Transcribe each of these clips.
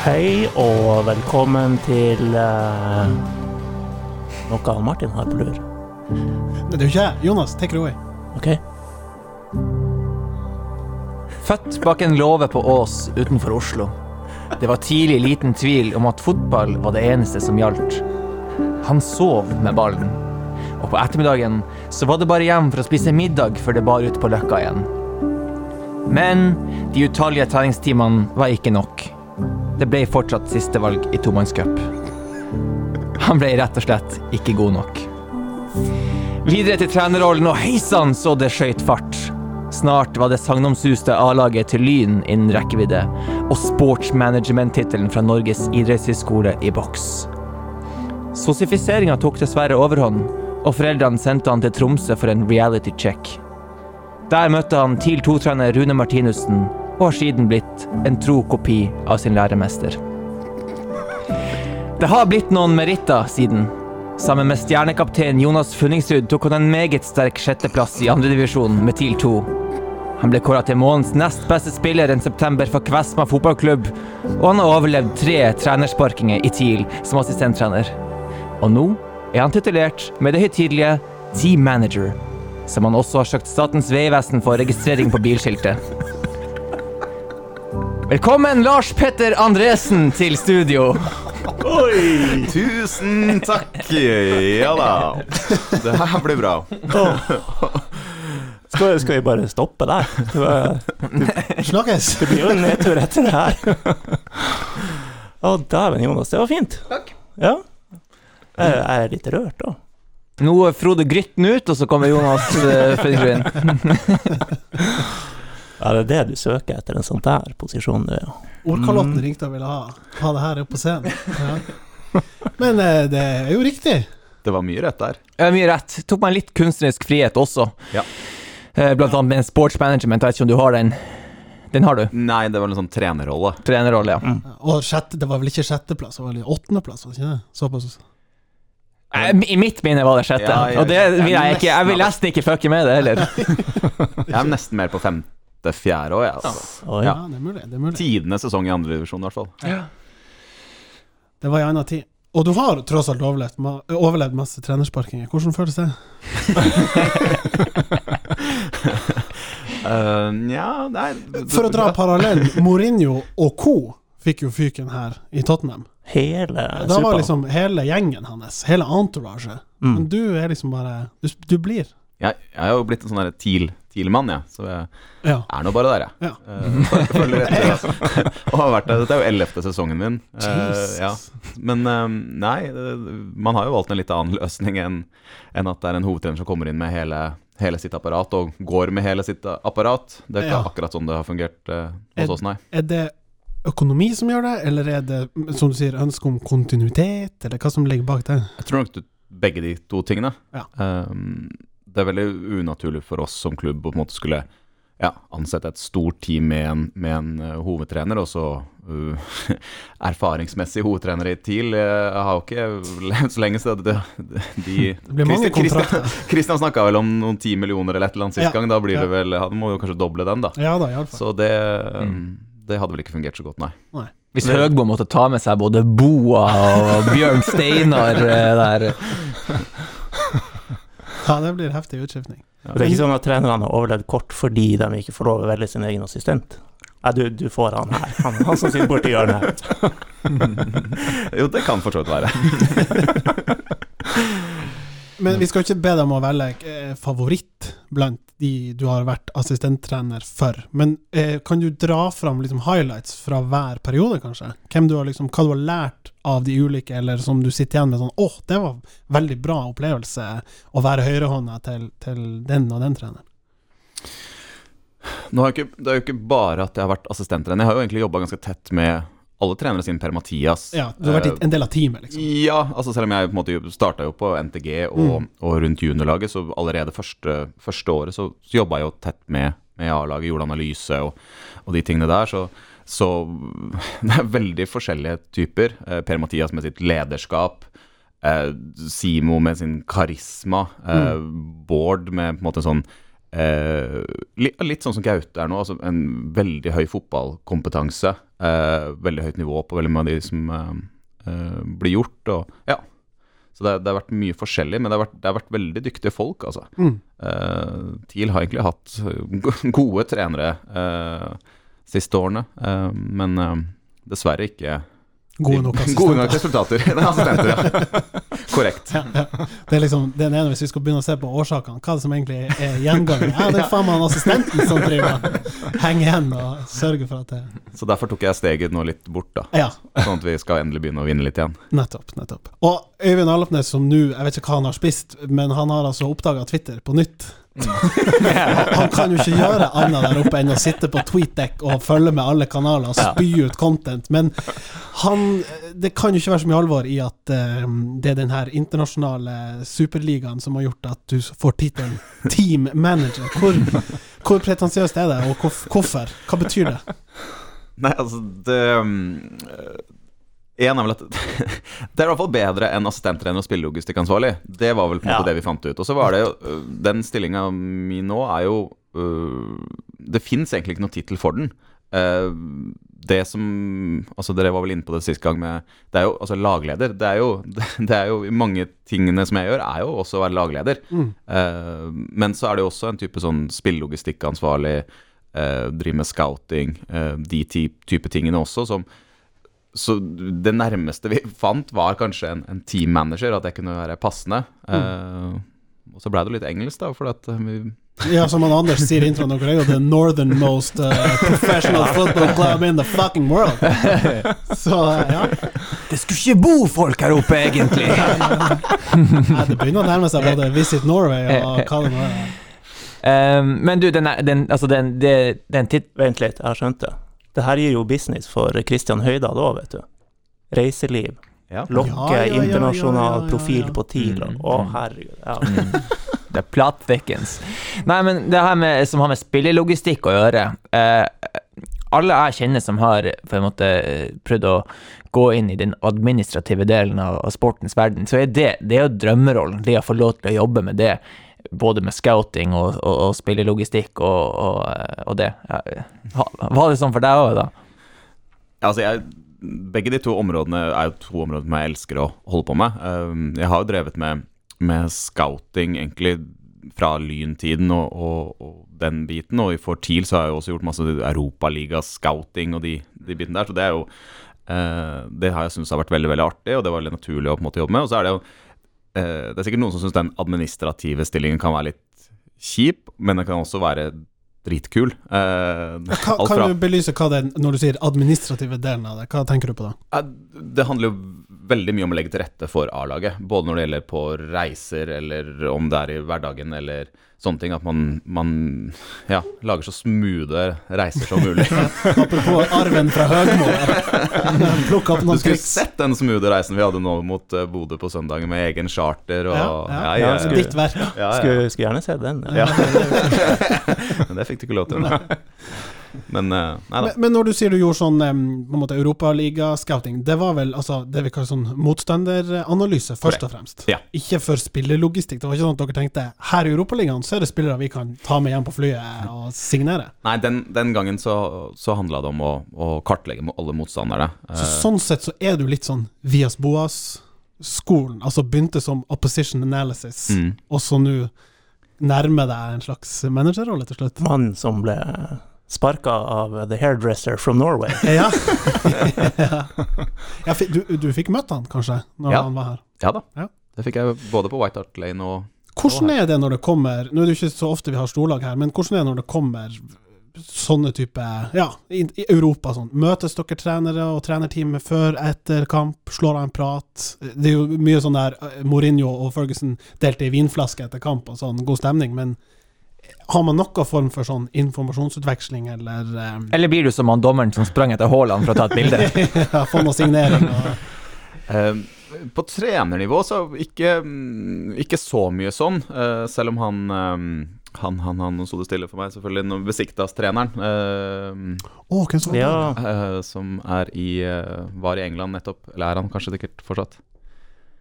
Hei og velkommen til uh, noe Martin har på lur. Det er jo ikke jeg. Jonas, take it away. OK? Født bak en låve på Ås utenfor Oslo. Det var tidlig liten tvil om at fotball var det eneste som gjaldt. Han sov med ballen. Og på ettermiddagen så var det bare hjem for å spise middag før det bar ut på Løkka igjen. Men de utallige treningstimene var ikke nok. Det ble fortsatt siste valg i tomannscup. Han ble rett og slett ikke god nok. Videre til trenerrollen, og hei sann så det skøyt fart. Snart var det sagnomsuste A-laget til Lyn innen rekkevidde, og sportsmanagement-tittelen fra Norges idrettshøgskole i boks. Sosifiseringa tok dessverre overhånd, og foreldrene sendte han til Tromsø for en reality check. Der møtte han TIL 2-trener Rune Martinussen, og har siden blitt en tro kopi av sin læremester. Det har blitt noen meritter siden. Sammen med stjernekaptein Jonas Funningsrud tok han en meget sterk sjetteplass i andredivisjon med TIL 2. Han ble kåra til månedens nest beste spiller en september for Kvesma fotballklubb, og han har overlevd tre trenersparkinger i TIL som assistenttrener. Og nå er han titulert med det høytidelige Team Manager, som han også har søkt Statens vegvesen for registrering på bilskiltet. Velkommen, Lars Petter Andresen, til studio. Tusen takk! Ja da. Det her blir bra. Skal, skal vi bare stoppe der? Snakkes! det blir jo en nedtur etter det her. Å, dæven, Jonas. Det var fint. Takk. Ja. Jeg, jeg er litt rørt, da. Nå er Frode Grytten ut, og så kommer Jonas Fredriksen inn. Ja, det er det du søker etter, en sånn der posisjon. Ja. Ordkalotten ringte og ville ha, ha det her oppe på scenen. Ja. Men eh, det er jo riktig. Det var mye rett der. Ja, mye rett. Tok meg litt kunstnerisk frihet også. Ja. Eh, Blant annet med en sportsmanagement. Jeg vet ikke om du har den. Den har du. Nei, det var en sånn trenerrolle. Trenerrolle, ja. Mm. Og sjette, det var vel ikke sjetteplass, det var vel åttendeplass, var det ikke det? Såpass. Eh, I mitt minne var det sjette. Ja, ja, og det vil jeg ikke. Jeg vil Nesten, ikke fucke med det heller. Jeg er nesten mer på femte-fjerde òg, jeg. Altså. Oi. Ja, det er mulig. det er mulig Tidenes sesong i andredivisjon, i hvert fall. Ja. Det var i anna tid. Og du har tross alt overlevd, ma- overlevd masse trenersparkinger. Hvordan føles det? Uh, Nja, nei For å dra parallell, Mourinho og co. fikk jo fyken her i Tottenham. Hele Da var liksom hele gjengen hans, hele entourage. Mm. Men du er liksom bare Du, du blir. jeg, jeg har jo blitt en sånn TIL- TIL-mann, jeg. Så jeg Ja. er nå bare der, jeg. Ja. Eh, bare følger etter. og har vært der. Dette er jo ellevte sesongen min. Uh, ja. Men uh, nei, man har jo valgt en litt annen løsning enn en at det er en hovedtrener som kommer inn med hele, hele sitt apparat, og går med hele sitt apparat. Det er ikke Ja. akkurat sånn det har fungert hos oss, nei. Er det økonomi som gjør det, eller er det, som du sier, ønske om kontinuitet, eller hva som ligger bak det? Jeg tror nok begge de to tingene. Ja. Um, det er veldig unaturlig for oss som klubb å på en måte skulle ja, ansette et stort team med en, med en uh, hovedtrener, og så uh, erfaringsmessig hovedtrener i TIL. Jeg har jo ikke levd så lenge, så det, det, de Det blir mange Christian- kontrakter. Christian snakka vel om noen ti millioner eller et eller annet sist Ja, gang. Da blir ja. det vel Han må jo kanskje doble den, da. Ja da. Så det, um, det hadde vel ikke fungert så godt, nei. Hvis Høgbo måtte ta med seg både Boa og Bjørn Steinar eh, der Ja, det blir heftig utskiftning. Det er ikke sånn at trenerne har overlevd kort fordi de ikke får lov å velge sin egen assistent. Nei, du, du får han her. Han, han som sitter borti hjørnet her. Jo, det kan for så vidt være. Men vi skal ikke be deg om å velge eh, favoritt blant de du har vært assistenttrener for. Men eh, kan du dra fram liksom, highlights fra hver periode, kanskje? Du har, liksom, hva du har lært av de ulike, eller som du sitter igjen med sånn åh, det var veldig bra opplevelse å være høyrehånda til, til den og den treneren. Nå har jeg ikke, det er jo ikke bare at jeg har vært assistenttrener. Jeg har jo egentlig jobba ganske tett med alle trenere siden Per-Mathias. Ja, du har vært uh, en del av teamet, liksom. Ja, altså selv om jeg på en måte starta jo på NTG og, og rundt juniorlaget, så allerede første, første året så, så jobba jeg jo tett med, med A-laget, gjorde analyse og, og de tingene der. Så, så det er veldig forskjellige typer. Eh, Per-Mathias med sitt lederskap. Eh, Simo med sin karisma. Mm. Bård med på en måte sånn eh, litt, litt sånn som Gaute er nå, altså en veldig høy fotballkompetanse. Eh, veldig høyt nivå på veldig mange av de som eh, eh, blir gjort. Og, ja. Så det, det har vært mye forskjellig, men det har vært, det har vært veldig dyktige folk, altså. Mm. Eh, TIL har egentlig hatt gode trenere uh, siste årene, eh, men eh, dessverre ikke Gode nok Gode nok assistenter. resultater. Nei, assistenter, ja. Korrekt. Ja, ja. Det er liksom den ene hvis vi skal begynne å se på årsakene. Hva er det som egentlig er gjengangen? Ja, det er faen meg assistenten som driver henger igjen og sørger for at det Så derfor tok jeg steget nå litt bort, da. Ja, Sånn at vi skal endelig begynne å vinne litt igjen. nettopp. nettopp. Og Øyvind Alapnes, som nå Jeg vet ikke hva han har spist, men han har altså oppdaga Twitter på nytt. Han kan jo ikke gjøre annet der oppe enn å sitte på TweetDeck og følge med alle kanaler og spy ut content. Men han Det kan jo ikke være så mye alvor i at uh, det er den her internasjonale superligaen som har gjort at du får tittelen team manager. Hvor, hvor pretensiøst er det, og hvorfor? Hva betyr det? Nei, altså det er vel at Det er i hvert fall bedre enn assistenttrener og spillelogistikkansvarlig. Det var vel på en måte Ja. det vi fant ut. Og så var det jo Den stillinga mi nå er jo Det fins egentlig ikke noen tittel for den. Det som Altså Dere var vel inne på det sist gang med Det er jo altså lagleder. Det er jo, det er jo Mange tingene som jeg gjør, er jo også å være lagleder. Mm. Men så er det jo også en type sånn spillelogistikkansvarlig, drive med scouting, de type tingene også, som Så det nærmeste vi fant, var kanskje en, en teammanager, at det kunne være passende. Eh, og så ble det litt engelsk, da, for at eh, vi Ja, som han Anders sier i introen, deres, er the northernmost uh, professional football club in the fucking world. Så uh, ja. Det skulle ikke bo folk her oppe, egentlig! Nei, det begynner å nærme seg både Visit Norway og hva det nå er. Um, men du, den, den, altså den, den, den. Vent litt, jeg har skjønt det. Det her gir jo business for Christian Høydahl òg, vet du. Reiseliv. ja. Lokke Ja, ja, ja, ja, internasjonal ja, ja, profil på TIL. Mm. Å, herregud. Ja. Mm. Det er platt thickens. Nei, men det her med, som har med spillelogistikk å gjøre eh, Alle jeg kjenner som har for en måte eh, prøvd å gå inn i den administrative delen av, av sportens verden, så er det, det er jo drømmerollen. Det å få lov til å jobbe med det. Både med scouting og, og, og spillelogistikk og, og, eh, det. Var det sånn for deg òg, da? Altså, jeg, begge de to områdene er jo to områder som jeg elsker å holde på med. Um, jeg har jo drevet med, med scouting egentlig fra lyntiden og, og, og den biten, og for TIL så har jeg jo også gjort masse Europaliga-scouting og de, de bitene der, så det er jo eh, Det har jeg syntes har vært veldig, veldig artig, og det var veldig naturlig å på en måte jobbe med. Og så er det jo Det er sikkert noen som syns den administrative stillingen kan være litt kjip, men den kan også være dritkul. Eh, alt kan du belyse hva det er når du sier administrative delen av det? Hva tenker du på da? Ja, Det handler jo veldig mye om å legge til rette for A-laget. Både når det gjelder på reiser, eller om det er i hverdagen, eller sånne ting. At man, man ja, lager så smoothe reiser som mulig. Apropos arven fra Høgmo. Plukk opp Du skulle triks. sett den smoothe reisen vi hadde nå mot eh, Bodø på søndag, med egen charter og Ja, ja. ja, skulle- Ditt verk. ja, ja. Skulle, skulle gjerne sett den. Ja. Men det fikk du ikke lov til. Men eh, nei da. Men, men når du sier du gjorde sånn på en måte Europaliga-scouting, det var vel altså, det vi kaller sånn motstanderanalyse, først og fremst? Ja. Ikke for spillelogistikk. Det var ikke sånn at dere tenkte her i Europaligaen så er det spillere vi kan ta med hjem på flyet og signere? Nei, den, den gangen så, så handla det om å, å kartlegge med alle motstanderne. Så Eh, sånn sett så er du litt sånn Vias Boas-skolen. Altså begynte som opposition analysis, mm. og så nå nærmer deg en slags managerrolle til slutt. Mannen som ble sparka av the hairdresser from Norway. Ja. ja. du, du fikk møtt han, kanskje, når Ja. han var her? Ja da. Ja. Det fikk jeg både på White Hart Lane og Hvordan er det når det kommer Nå er det jo ikke så ofte vi har storlag her, men hvordan er det når det kommer sånne type Ja, i, i Europa sånn. Møtes dere trenere og trenerteamet før, etter kamp? Slår av en prat? Det er jo mye sånn der eh, Mourinho og Ferguson delte i vinflaske etter kamp og sånn, god stemning, men har man noen form for sånn informasjonsutveksling, eller um... Eller blir du som han dommeren som sprang etter Haaland for å ta et bilde? ja, få noe signering? Og, Eh, På trenernivå så ikke, mm, ikke så mye sånn, eh, selv om han han, han, han sto det stille for meg, selvfølgelig. Nå Besiktas-treneren, eh, oh, hvem så? Ja, eh, som er i, var i England nettopp. Eller er han kanskje sikkert fortsatt?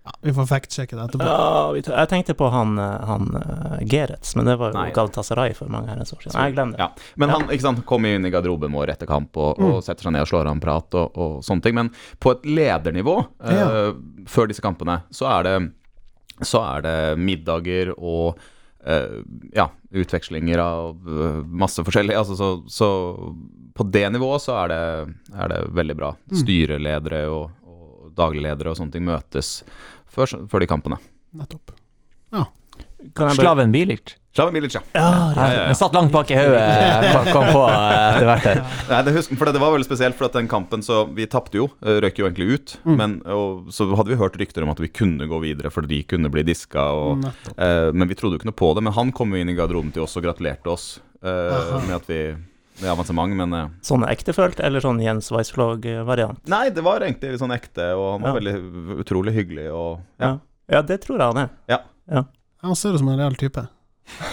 Ja, vi får fact-sjekke det etterpå. Ja, jeg tenkte på han, eh, han eh, Gerets, men det var jo. Galatasaray for mange herrens år siden. Nei, glem det. Ja. Men han ikke sant, kommer inn i garderoben vår etter kamp og, og setter seg ned og slår av en prat og, og sånne ting. Men på et ledernivå, eh, før disse kampene, så er det, så er det middager og eh, ja, utvekslinger av eh, masse forskjellig. Altså, så, så på det nivået så er det, er det veldig bra. Styreledere og, og dagligledere og sånne ting møtes før, før de kampene. Nettopp. Ja. Slaven Bilic? Slaven Bilic. ja. ja, ja. Ja, Jeg, satt langt bak i hodet, kom- kom på eh, etter hvert her. Nei, det, husker, for det var veldig spesielt, for at den kampen så Vi tapte jo, røk røyk jo egentlig ut. Men og, så hadde vi hørt rykter om at vi kunne gå videre for de kunne bli diska. Og, eh, men vi trodde jo ikke noe på det. Men han kom jo inn i garderoben til oss og gratulerte oss eh, med at vi avansement, men eh, Sånn ektefølt, eller sånn Jens Weissflog-variant? Nei, det var egentlig sånn ekte, og han var Ja. veldig utrolig hyggelig og Ja. ja, det tror jeg han er. Han ser ut som en real type.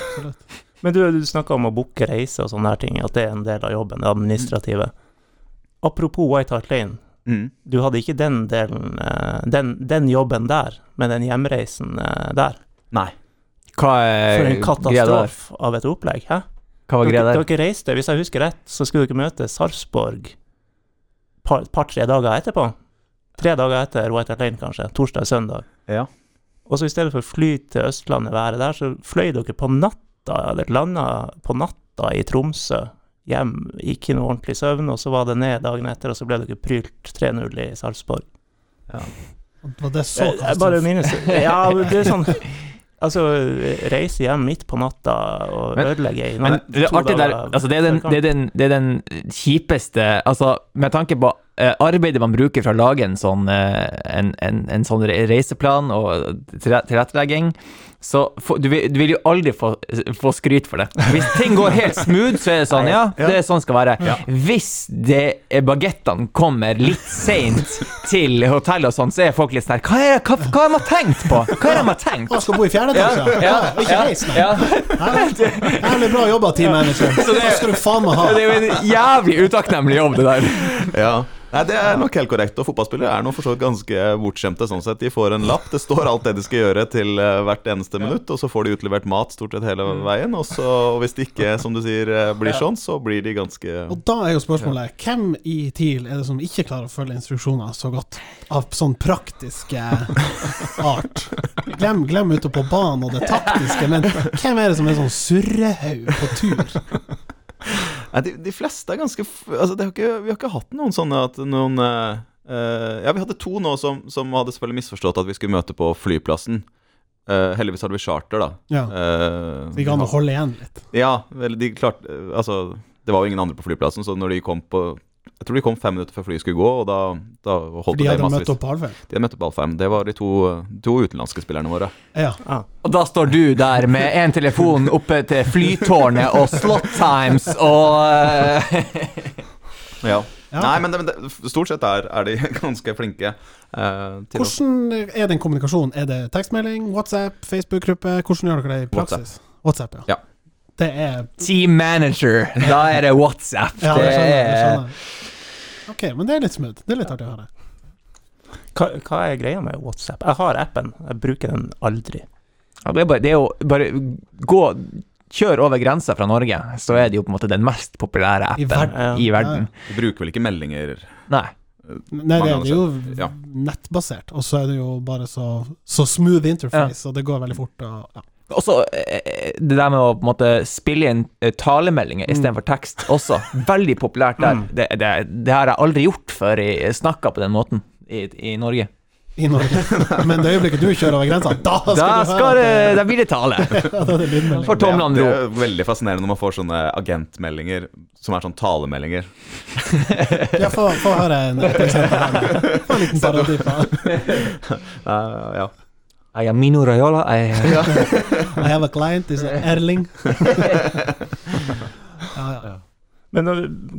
Men du, du snakka om å booke reise og sånne her ting, at det er en del av jobben, det administrative. Apropos White Hart Lane, mm. du hadde ikke den delen, eh, den, den jobben der, med den hjemreisen eh, der. Nei. Hva For er en greia katastrofe av et opplegg, hæ? Hva var greia der? dere reiste, hvis jeg husker rett, så skulle dere møte Sarpsborg et par, par-tre dager etterpå. Tre dager etter White Hart Lane, kanskje. Torsdag-søndag. Ja. Og så i stedet for å fly til Østlandet, være der, så fløy dere på natta, eller landa på natta i Tromsø. Hjem, ikke noe ordentlig søvn, og så var det ned dagen etter, og så ble dere prylt 3-0 i Sarpsborg. Var det så jeg bare minnes Ja, det er sånn Altså, reise hjem midt på natta og ødelegge i Men natt- det er der, altså det er, den, det, er den, det er den kjipeste Altså, med tanke på eh, arbeidet man bruker for å lage en sånn, eh, en, en, en sånn reiseplan og tilrettelegging, så for, du, vil, du vil jo aldri få, få skryt for det. Hvis ting går helt smooth, så er det sånn, ja, det er sånn skal være. Hvis det bagettene kommer litt seint til hotellet og sånn, så er folk litt sånn her, hva, er, hva, hva har de tenkt på? Hva er det de har tenkt? Han skal bo i fjerde etasje? Ja, og ikke reis, nei. ja. Bra jobba, team manager. Det skal du faen meg ha. Det er jo en jævlig utakknemlig jobb, det der. Ja. Nei, Det er nok helt korrekt. Og fotballspillere er nå for så vidt ganske bortskjemte. sånn sett. De får en lapp, det står alt det de skal gjøre til eh, hvert eneste minutt, og så får de utlevert mat stort sett hele veien. Og, så, og hvis det ikke, som du sier, eh, blir sånn, så blir de ganske Og da er jo spørsmålet hvem i TIL er det som ikke klarer å følge instruksjoner så godt? Av sånn praktiske art. Glem, glem ute på banen og det taktiske, men hvem er det som er sånn surrehaug på tur? De, de fleste er ganske altså, det har ikke, Vi har ikke hatt noen sånne at noen eh, Ja, vi hadde to nå som, som hadde selvfølgelig misforstått at vi skulle møte på flyplassen. Uh, heldigvis hadde vi charter, da. Ja, Eh, Det gikk an å holde igjen litt. Ja, vel, de klarte Altså, det var jo ingen andre på flyplassen, så når de kom på Jeg tror de kom fem minutter før flyet skulle gå, og da, da holdt de det møtt opp på halvfem. De hadde møtt opp på Alfheim. Det var de to, to utenlandske spillerne våre. Ja. Og da står du der med en telefon oppe til flytårnet og slot times og eh, Ja. Ja. Nei, men, det, men det, stort sett er, er de ganske flinke eh, til å Hvordan er den kommunikasjonen? Er det tekstmelding, WhatsApp, Facebook-gruppe? Hvordan gjør dere det i praksis? WhatsApp, ja. Ja. Det er Team manager. Da er det WhatsApp. Ja, det skjønner. Jeg er skjønner. Ok, men det er litt smooth. Det er litt artig å høre. Hva, hva er greia med WhatsApp? Jeg har appen, jeg bruker den aldri. Ja, det er bare, det er jo bare gå Kjør over grensa fra Norge, så er det jo på en måte den mest populære I appen Ja. i verden. Du bruker vel ikke meldinger Nei. Nei, det, det er jo Ja. nettbasert, og så er det jo bare så, så smooth interface, og det går veldig fort. Og, ja. Også eh, det der med å på en måte spille inn eh, talemeldinger istedenfor tekst, også veldig populært der. Mm. Det, det, det har jeg aldri gjort før jeg snakka på den måten i, i Norge. I Norge. Men det øyeblikket du kjører over grensa, da skal Da, du skal høre det, da blir det tale. For tomlene det er veldig fascinerende når man får sånne agentmeldinger som er sånn talemeldinger. Ja, få få høre en et eksempel en liten parodi på Eh, ja. I am Mino Raiola. I, I have a client, is Erling. Ja, ja. Men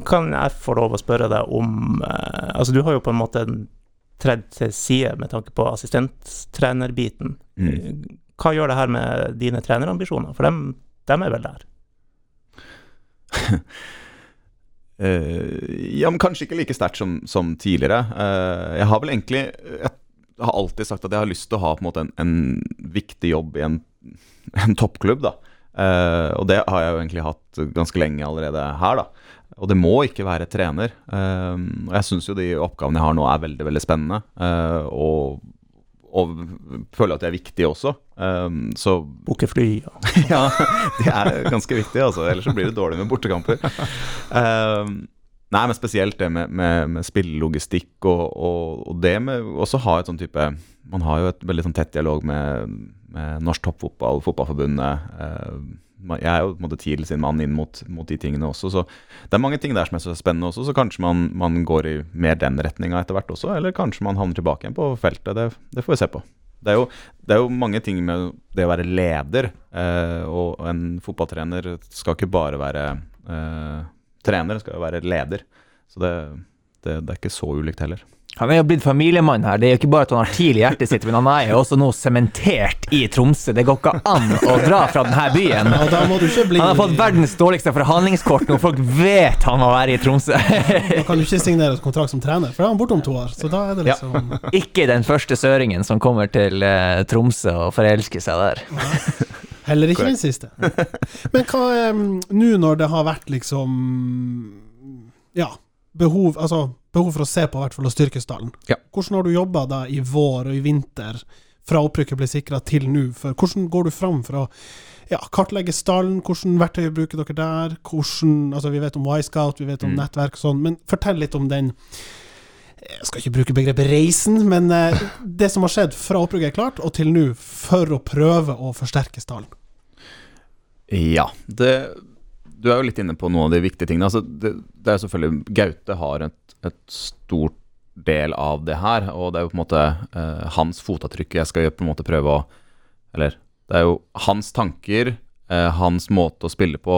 kan jeg få lov å spørre deg om eh, Altså, du har jo på en måte tredd til side med tanke på assistenttrenerbiten. Mm. Hva gjør det her med dine trenerambisjoner? For dem, dem er vel der? Uh, ja, men kanskje ikke like sterkt som, som tidligere. Uh, jeg har vel egentlig Jeg har alltid sagt at jeg har lyst til å ha på en måte en, en viktig jobb i en, en toppklubb. da. Uh, og det har jeg jo egentlig hatt ganske lenge allerede her, da. Og det må ikke være trener. Uh, og jeg syns jo de oppgavene jeg har nå er veldig, veldig spennende. Uh, og, og føler at de er viktige også. Så Booke fly og ja, det er ganske viktig, altså. Ellers så blir det dårlig med bortekamper. Ehm, nei, men spesielt det med, med, med spillelogistikk og, og, og det med også ha et sånn type Man har jo et veldig sånn tett dialog med, med Norsk Toppfotball, Fotballforbundet. Ehm, jeg er jo på en måte TIL sin mann inn mot, mot de tingene også, så det er mange ting der som er så spennende også. Så kanskje man, man går i mer den retninga etter hvert også, eller kanskje man havner tilbake igjen på feltet. Det, det får vi se på. Det er, jo, det er jo mange ting med det å være leder, eh, og en fotballtrener skal ikke bare være eh, trener, skal jo være leder. Så det, det, det er ikke så ulikt heller. Han er jo blitt familiemann her. Det er jo ikke bare at han har TIL i hjertet sitt, men han er jo også nå sementert i Tromsø. Det går ikke an å dra fra denne byen. Ja, da må du ikke bli Han har fått verdens dårligste forhandlingskort når folk vet han må være i Tromsø. Da kan du ikke signere kontrakt som trener, for da er han borte om to år. Så da er det Ja. liksom Ikke den første søringen som kommer til eh, Tromsø og forelsker seg der. Heller ikke den siste. Men hva er Nå når det har vært liksom Ja, behov Altså behov for å se på, i hvert fall, å styrke stallen. Ja. Hvordan har du jobba da i vår og i vinter, fra opprykket ble sikra til nå? Hvordan går du fram for å ja, kartlegge stallen? Hvordan verktøy bruker dere der? Hvordan, altså Vi vet om Y-Scout, vi vet om Mm. nettverk og sånn, men fortell litt om den jeg skal ikke bruke begrepet 'reisen', men eh, det som har skjedd fra opprykket er klart, og til nå, for å prøve å forsterke stallen. Ja, det, du er jo litt inne på noen av de viktige tingene. Altså, det, det er selvfølgelig Gaute har et, et stort del av det her, og det er jo på en måte eh, hans fotavtrykk jeg skal på en måte prøve å Eller det er jo hans tanker, eh, hans måte å spille på,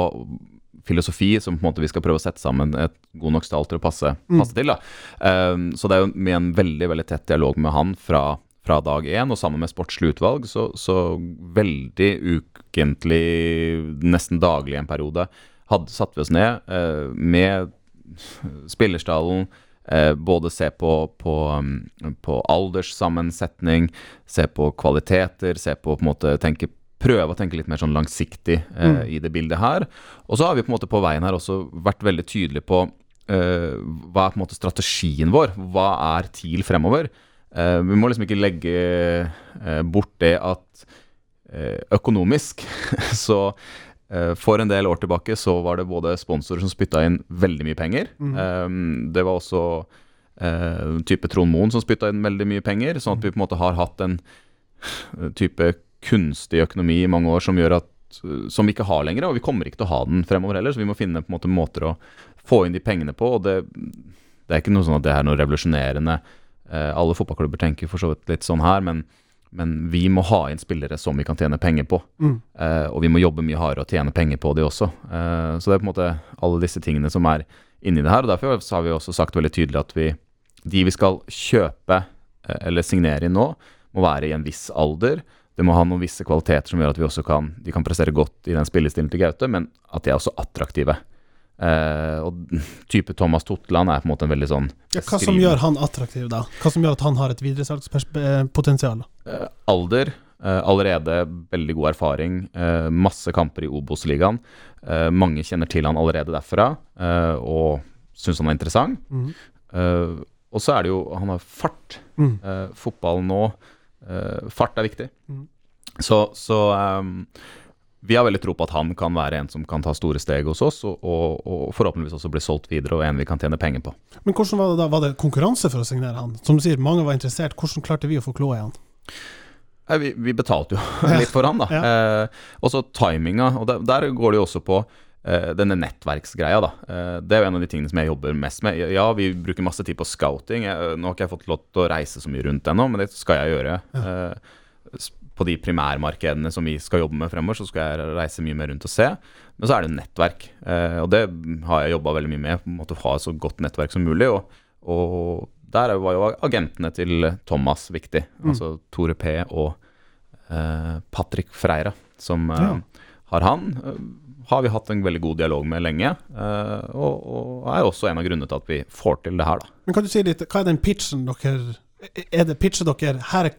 filosofi, som på en måte vi skal prøve å sette sammen et god nok stall til å passe, Mm. passe til. da. Um, så det er jo med en veldig veldig tett dialog med han fra, fra dag én, og sammen med sportslig utvalg, så, så veldig ukentlig, nesten daglig en periode, hadde satt vi oss ned uh, med spillerstallen. Eh, både se på, på, um, på alderssammensetning, se på kvaliteter, se på på måte tenke Prøve å tenke litt mer sånn langsiktig eh, Mm. i det bildet her. Og så har vi på en måte på veien her også vært veldig tydelige på eh, hva er på en måte strategien vår? Hva er TIL fremover? Eh, vi må liksom ikke legge eh, bort det at eh, økonomisk så eh, for en del år tilbake så var det både sponsorer som spytta inn veldig mye penger. Mm. Det var også type Trond Moen som spytta inn veldig mye penger, sånn at vi på en måte har hatt en type kunstig økonomi i mange år som gjør at eh, som vi ikke har lenger, og vi kommer ikke til å ha den fremover heller. Så vi må finne på en måte måter å få inn de pengene på. og det, det er ikke noe sånn at det er noe revolusjonerende. Eh, alle fotballklubber tenker for så vidt litt sånn her, men, men vi må ha inn spillere som vi kan tjene penger på. Mm. Eh, og vi må jobbe mye hardere og tjene penger på de også. Eh, så det er på en måte alle disse tingene som er inni det her. og Derfor har vi også sagt veldig tydelig at vi, de vi skal kjøpe eh, eller signere inn nå, må være i en viss alder. Det må ha noen visse kvaliteter som gjør at vi også kan, de kan prestere godt i den spillestilen til Gaute, men at de er også attraktive. Uh, og type Thomas Totland er på en måte en veldig sånn Ja, hva som gjør han attraktiv, da? Hva som gjør at han har et videresalgspotensial? Uh, alder, Uh, allerede veldig god erfaring, eh, masse kamper i Obos-ligaen. Eh, mange kjenner til han allerede derfra, eh, og syns han er interessant. Mm. Eh, og så er det jo Han har fart. Mm. Eh, fotball nå eh, Fart er viktig. Mm. Så, så um, vi har veldig tro på at han kan være en som kan ta store steg hos oss, og, og, og forhåpentligvis også bli solgt videre, og en vi kan tjene penger på. Men hvordan var det da? Var det konkurranse for å signere han? Som du sier, mange var interessert. Hvordan klarte vi å få kloa i han? Vi, vi betalte jo litt for han, da. Ja. Eh, og så timinga. Og der, der går det jo også på eh, denne nettverksgreia, da. Eh, det er jo en av de tingene som jeg jobber mest med. Ja, vi bruker masse tid på scouting. Nå har ikke jeg fått lov til å reise så mye rundt ennå, men det skal jeg gjøre. Ja. på de primærmarkedene som vi skal jobbe med fremover, så skal jeg reise mye mer rundt og se. Men så er det nettverk, eh, og det har jeg jobba veldig mye med. På en måte Ha et så godt nettverk som mulig. Og, og der var jo agentene til Thomas viktig. Mm. Altså Tore P og eh, Patrick Freira, som eh, Ja. Har han. eh, har vi hatt en veldig god dialog med lenge, eh, og, og er også en av grunnene til at vi får til det her, da. Men kan du si litt, hva er den pitchen dere Er det pitcher dere Her er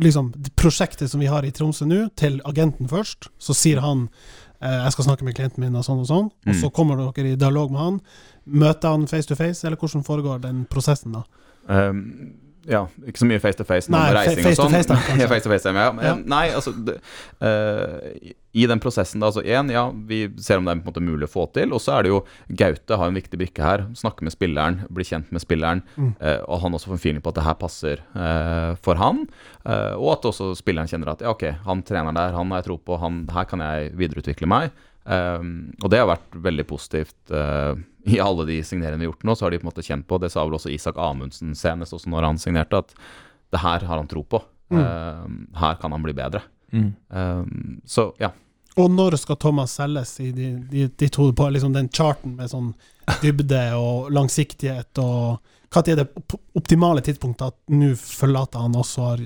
liksom prosjektet som vi har i Tromsø nå, til agenten først. Så sier han eh, 'jeg skal snakke med klienten min', og sånn og sånn. Og så Mm. kommer dere i dialog med han. Møter han face to face, eller hvordan foregår den prosessen da? Um, ja, ikke så mye face to face, Nei, reising face to og sånn. face da, face to face, ja. Ja. Nei, altså det, eh, I den prosessen, da, altså én, ja, vi ser om det er på en måte mulig å få til. Og så er det jo Gaute har en viktig brikke her. Snakke med spilleren, bli kjent med spilleren. Mm. Uh, og han også får en feeling på at det her passer uh, for han. og at også spilleren kjenner at ja, ok, han treneren der, han har jeg tro på, han, her kan jeg videreutvikle meg. Um, og det har vært veldig positivt Uh, i alle de signeringene vi har gjort nå. Så har de på en måte kjent på, det sa vel også Isak Amundsen senest også når han signerte, at det her har han tro på. Mm. Uh, her kan han bli bedre. Mm. Um, så ja. Og når skal Thomas selges i de, de, de to på liksom den charten med sånn dybde og langsiktighet og Når er det optimale tidspunktet at nå forlater han også har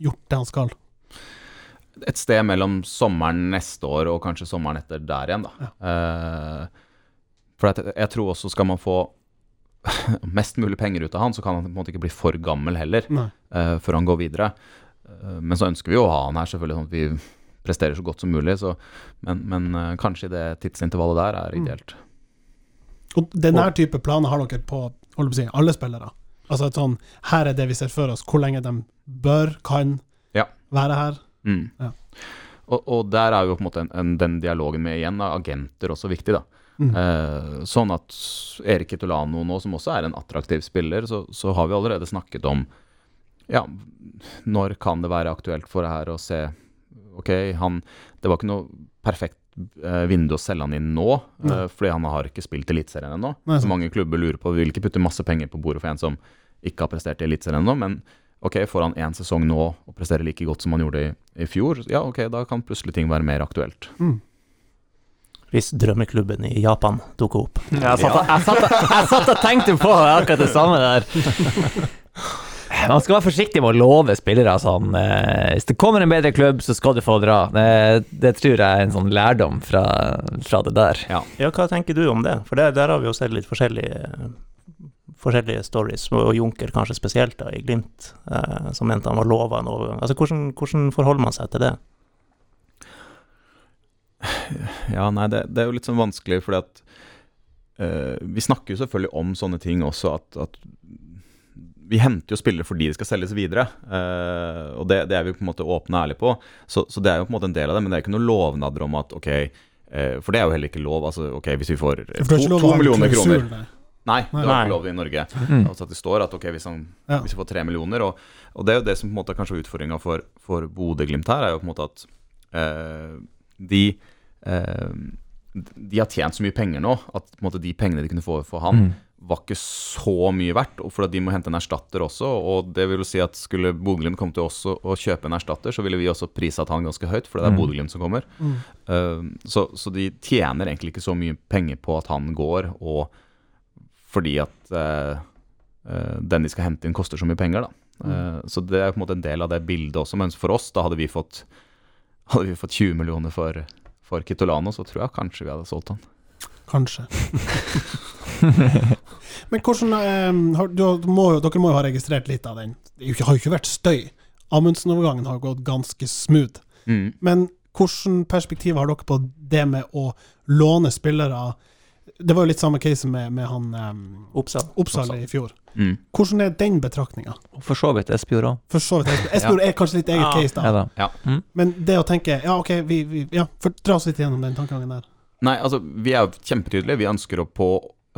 gjort det han skal? Et sted mellom sommeren neste år og kanskje sommeren etter der igjen, da. Eh, for jeg, jeg tror også skal man få mest mulig penger ut av han, så kan han på en måte ikke bli for gammel heller, eh, før han går videre. Uh, men så ønsker vi jo å ha han her, selvfølgelig, sånn at vi presterer så godt som mulig. Så, men men uh, kanskje det tidsintervallet der er Mm. ideelt. Og denne type planer har dere på si, alle spillere. Altså et sånn Her er det vi ser for oss, hvor lenge de bør, kan Ja. være her. Mm. Ja. Og, og der er jo på en måte en, en, den dialogen med igjen da, agenter også viktig. da. Mm. Eh, sånn at Erik Kitolano nå, som også er en attraktiv spiller, så, så har vi allerede snakket om ja, når kan det være aktuelt for det her å se Ok, han Det var ikke noe perfekt eh, vindu å selge han inn nå, eh, fordi han har ikke spilt Eliteserien ennå. Så mange klubber lurer på vil ikke putte masse penger på bordet for en som ikke har prestert i Eliteserien ennå, men ok, får han én sesong nå og presterer like godt som han gjorde i, i fjor, ja ok, da kan plutselig ting være mer aktuelt. Mm. Hvis drømmeklubben i Japan dukker opp. Jeg satt, og- jeg, satt, jeg satt og tenkte på akkurat det samme der. Man skal være forsiktig med å love spillere sånn eh, Hvis det kommer en bedre klubb, så skal du få dra. Det, det tror jeg er en sånn lærdom fra, fra det der. Ja, hva tenker du om det? For der, der har vi jo sett litt forskjellige, forskjellige stories, og Junker kanskje spesielt da, i Glimt, eh, som mente han var lova en overgang. Altså, hvordan, hvordan forholder man seg til det? Ja, nei, det, det er jo litt sånn vanskelig, fordi at eh, Vi snakker jo selvfølgelig om sånne ting også, at, at vi henter jo spillere fordi de skal selges videre. eh, og det, det er vi på en måte åpne og ærlige på. Så, så det er jo på en måte en del av det, men det er ikke noen lovnader om at ok eh, For det er jo heller ikke lov. altså ok, Hvis vi får to, to millioner kroner. Nei, det var ikke lov i Norge. Mm. Altså at det står at ok, hvis, han, Ja. hvis vi får tre millioner og, og det er jo det som på en måte kanskje er utfordringa for, for Bodø-Glimt her, er jo på en måte at eh, de eh, De har tjent så mye penger nå at på en måte de pengene de kunne få for han, Mm. var ikke så mye verdt. Og for at de må hente en erstatter også. Og det vil jo si at skulle Bodø-Glimt komme til oss og, og kjøpe en erstatter, så ville vi også prisatt han ganske høyt, for det er Mm. Bodø-Glimt som kommer. Mm. Eh, så, så de tjener egentlig ikke så mye penger på at han går, og fordi at eh, eh, den de skal hente inn, koster så mye penger. Da. Eh, så det er på en måte en del av det bildet også. Mens for oss, da hadde vi fått, hadde vi fått 20 millioner for, for Kitolano, så tror jeg kanskje vi hadde solgt han. Kanskje. Men hvordan eh, du, må, Dere må jo ha registrert litt av den. Det har jo ikke vært støy. Amundsen-overgangen har gått ganske smooth. Mm. Men hvordan perspektiv har dere på det med å låne spillere? Det var jo litt samme case med, med han um, Oppsal. Oppsal Oppsal. i fjor. Mm. Hvordan er den betraktninga? For så vidt Espejord òg. For så vidt. Espen- Espejord er kanskje litt eget Ja. case, da. Ja, da. Men det å tenke Ja, OK, vi, vi ja, for, dra oss litt gjennom den tankegangen der. Nei, altså, vi er kjempetydelige. Vi ønsker å, på,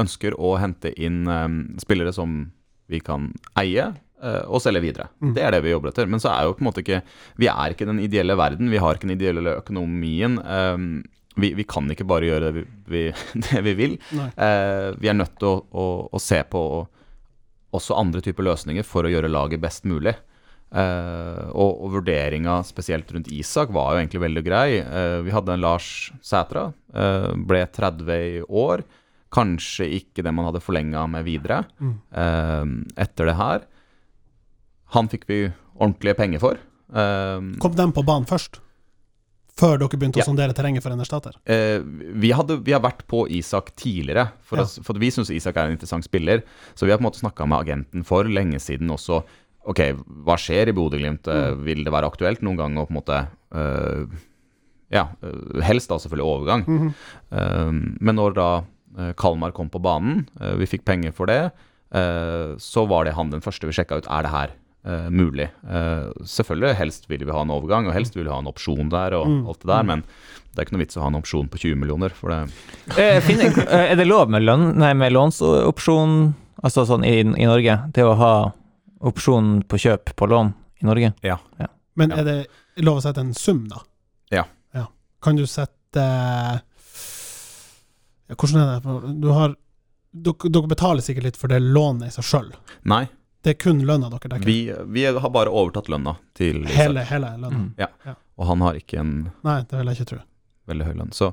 ønsker å hente inn um, spillere som vi kan eie. eh, Og selge videre. Mm. Det er det vi jobber etter. Men så er jo på en måte ikke Vi er ikke den ideelle verden. Vi har ikke den ideelle økonomien. eh, vi, vi kan ikke bare gjøre det vi, vi, det vi vil. Eh, vi er nødt til å, å, å se på også andre typer løsninger for å gjøre laget best mulig. Eh, og, og vurderinga spesielt rundt Isak var jo egentlig veldig grei. Eh, vi hadde en Lars Sætra, eh, ble 30 i år. Kanskje ikke det man hadde forlenga med videre Mm. eh, etter det her. Han fikk vi ordentlige penger for. Eh, Kom den på banen først? Før dere begynte Ja. å sondere terrenget for en erstatter? Eh, vi, hadde, vi har vært på Isak tidligere, for, Ja. oss, for vi syns Isak er en interessant spiller. Så vi har på en måte snakka med agenten for lenge siden også Ok, hva skjer i Bodø-Glimt? Mm. Vil det være aktuelt noen gang å på en måte eh, Ja, eh, helst da selvfølgelig overgang. Mhm. Eh, men når da eh, Kalmar kom på banen, eh, vi fikk penger for det, eh, så var det han den første vi sjekka ut. Er det her eh, mulig? Uh, selvfølgelig, helst ville vi ha en overgang, og helst ville vi ha en opsjon der, og Mm. alt det der, men det er ikke noe vits å ha en opsjon på 20 millioner, for det Eh, er det lov med, lønn, nei, med lånsopsjon, altså sånn i, i Norge, til å ha opsjon på kjøp på lån i Norge? Men Ja. er det lov å sette en sum, da? Ja. Kan du sette Hvordan er det? Du har Dere, dere betaler sikkert litt for det lånet i seg sjøl. Nei, Det er kun lønna dere dekker. vi, vi har bare overtatt lønna til Isak, hele, hele lønna. Mm. og han har ikke en Nei, det vil jeg ikke tro. veldig høy lønn. Så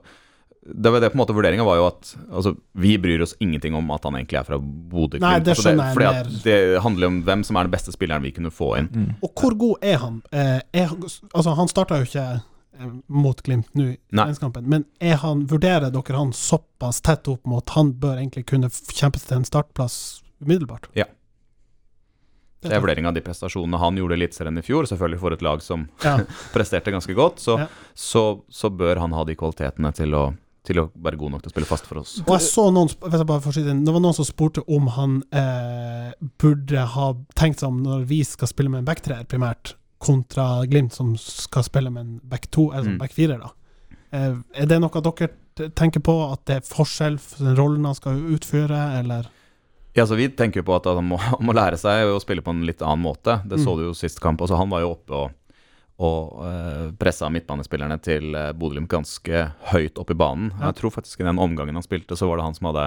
det var det på en måte vurderinga var jo at altså, vi bryr oss ingenting om at han egentlig er fra Bodø. Nei, det Altså, skjønner jeg fordi mer. Det handler om hvem som er den beste spilleren vi kunne få inn. Mm. Og hvor god er han? Eh, er, altså, han starta jo ikke eh, mot Glimt nå i treningskampen, men er han, vurderer dere han såpass tett opp mot at han bør egentlig kunne kjempe seg til en startplass umiddelbart? Ja. Det er vurdering av de prestasjonene han gjorde i Eliteserien i fjor, selvfølgelig for et lag som Ja. presterte ganske godt, så, Ja. så, så bør han ha de kvalitetene til å, til å være god nok til å spille fast for oss. Og jeg så noen, jeg får det, var noen som spurte om han eh, burde ha tenkt seg om når vi skal spille med en backtreer, primært, kontra Glimt, som skal spille med en back 2, eller Mm. sånn back 4, da. Eh, er det noe dere tenker på, at det er forskjell for den rollen han skal utføre, eller? Ja, så Vi tenker jo på at han må, han må lære seg å spille på en litt annen måte. Det så Mm. du jo sist kamp. Altså, han var jo oppe og, og uh, pressa midtbanespillerne til uh, Bodø-Glimt ganske høyt opp i banen. Ja. Jeg tror faktisk i den omgangen han spilte, så var det han som hadde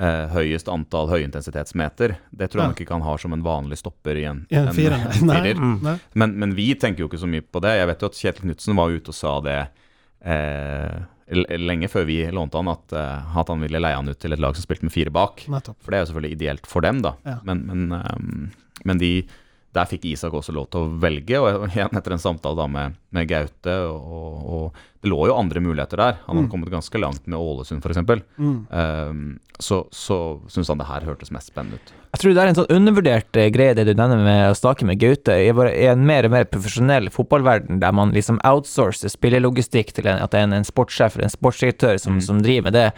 uh, høyest antall høyintensitetsmeter. Det tror jeg Ja. nok ikke han har som en vanlig stopper i en, I en nei. Nei. firer. Mm. Men, men vi tenker jo ikke så mye på det. Jeg vet jo at Kjetil Knutsen var ute og sa det eh, l- lenge før vi lånte han, at, eh, at han ville leie han ut til et lag som spilte med fire bak. Nettopp. For det er jo selvfølgelig ideelt for dem, da. Ja. Men, men, um, men de, der fikk Isak også lov til å velge, og igjen etter en samtale da med, med Gaute og, og Det lå jo andre muligheter der. Han hadde Mm. kommet ganske langt med Ålesund, f.eks. Mm. Um, så så syns han det her hørtes mest spennende ut. Jeg tror det er en sånn undervurdert eh, greie det du nevner med å snakke med Gaute. I en mer og mer profesjonell fotballverden der man liksom outsourcer spillelogistikk til en, at det er en, en sportssjef eller en sportsdirektør som, Mm. som driver med det,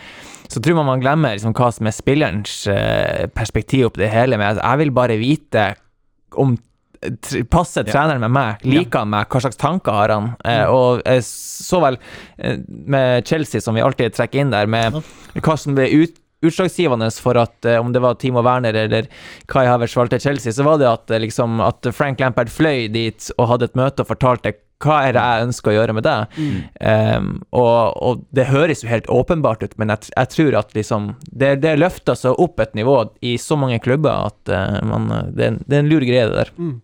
så tror man man glemmer liksom hva som er spillerens eh, perspektiv oppi det hele. Men jeg vil bare vite om Passer treneren med meg? Liker han meg? Hva slags tanker har han? Eh, og jeg så vel eh, med Chelsea, som vi alltid trekker inn der, med hva som ble ut, utslagsgivende for at eh, om det var Timo Werner eller Kai Havertz valgte Chelsea, så var det at, eh, liksom, at Frank Lampard fløy dit og hadde et møte og fortalte hva er det jeg ønsker å gjøre med deg? Mm. Um, og, og det høres jo helt åpenbart ut, men jeg, jeg tror at liksom det, det løfter seg opp et nivå i så mange klubber at uh, man, det, en- det er en lur greie, det der. Mm.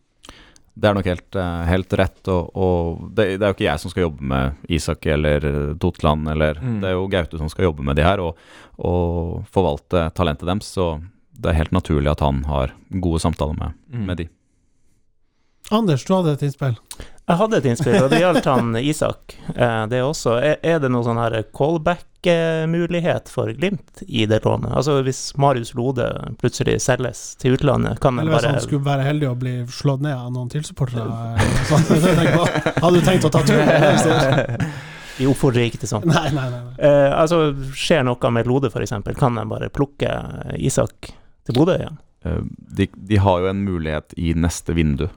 Det er nok helt, eh, helt rett, og, og det, det er jo ikke jeg som skal jobbe med Isak eller Totland, eller Mm. Det er jo Gaute som skal jobbe med de her, og, og forvalte talentet deres, så det er helt naturlig at han har gode samtaler med, Mm. med de. Anders, du hadde et innspill. Jeg hadde et innspill, og det gjaldt han Isak. Eh, Det er også Er, det noen sånn callback-mulighet for Glimt i det lånet? Altså hvis Marius Lode plutselig selges til utlandet, kan han Eller hvis bare han skulle være heldig å bli slått ned av noen tilsupportere. Hadde du tenkt å ta turen? Vi oppfordrer ikke til sånt. Nei, nei, nei. nei. Eh, altså, skjer noe med Lode, f.eks., kan de bare plukke Isak til Bodø igjen? Eh, De, de har jo en mulighet i neste vindu,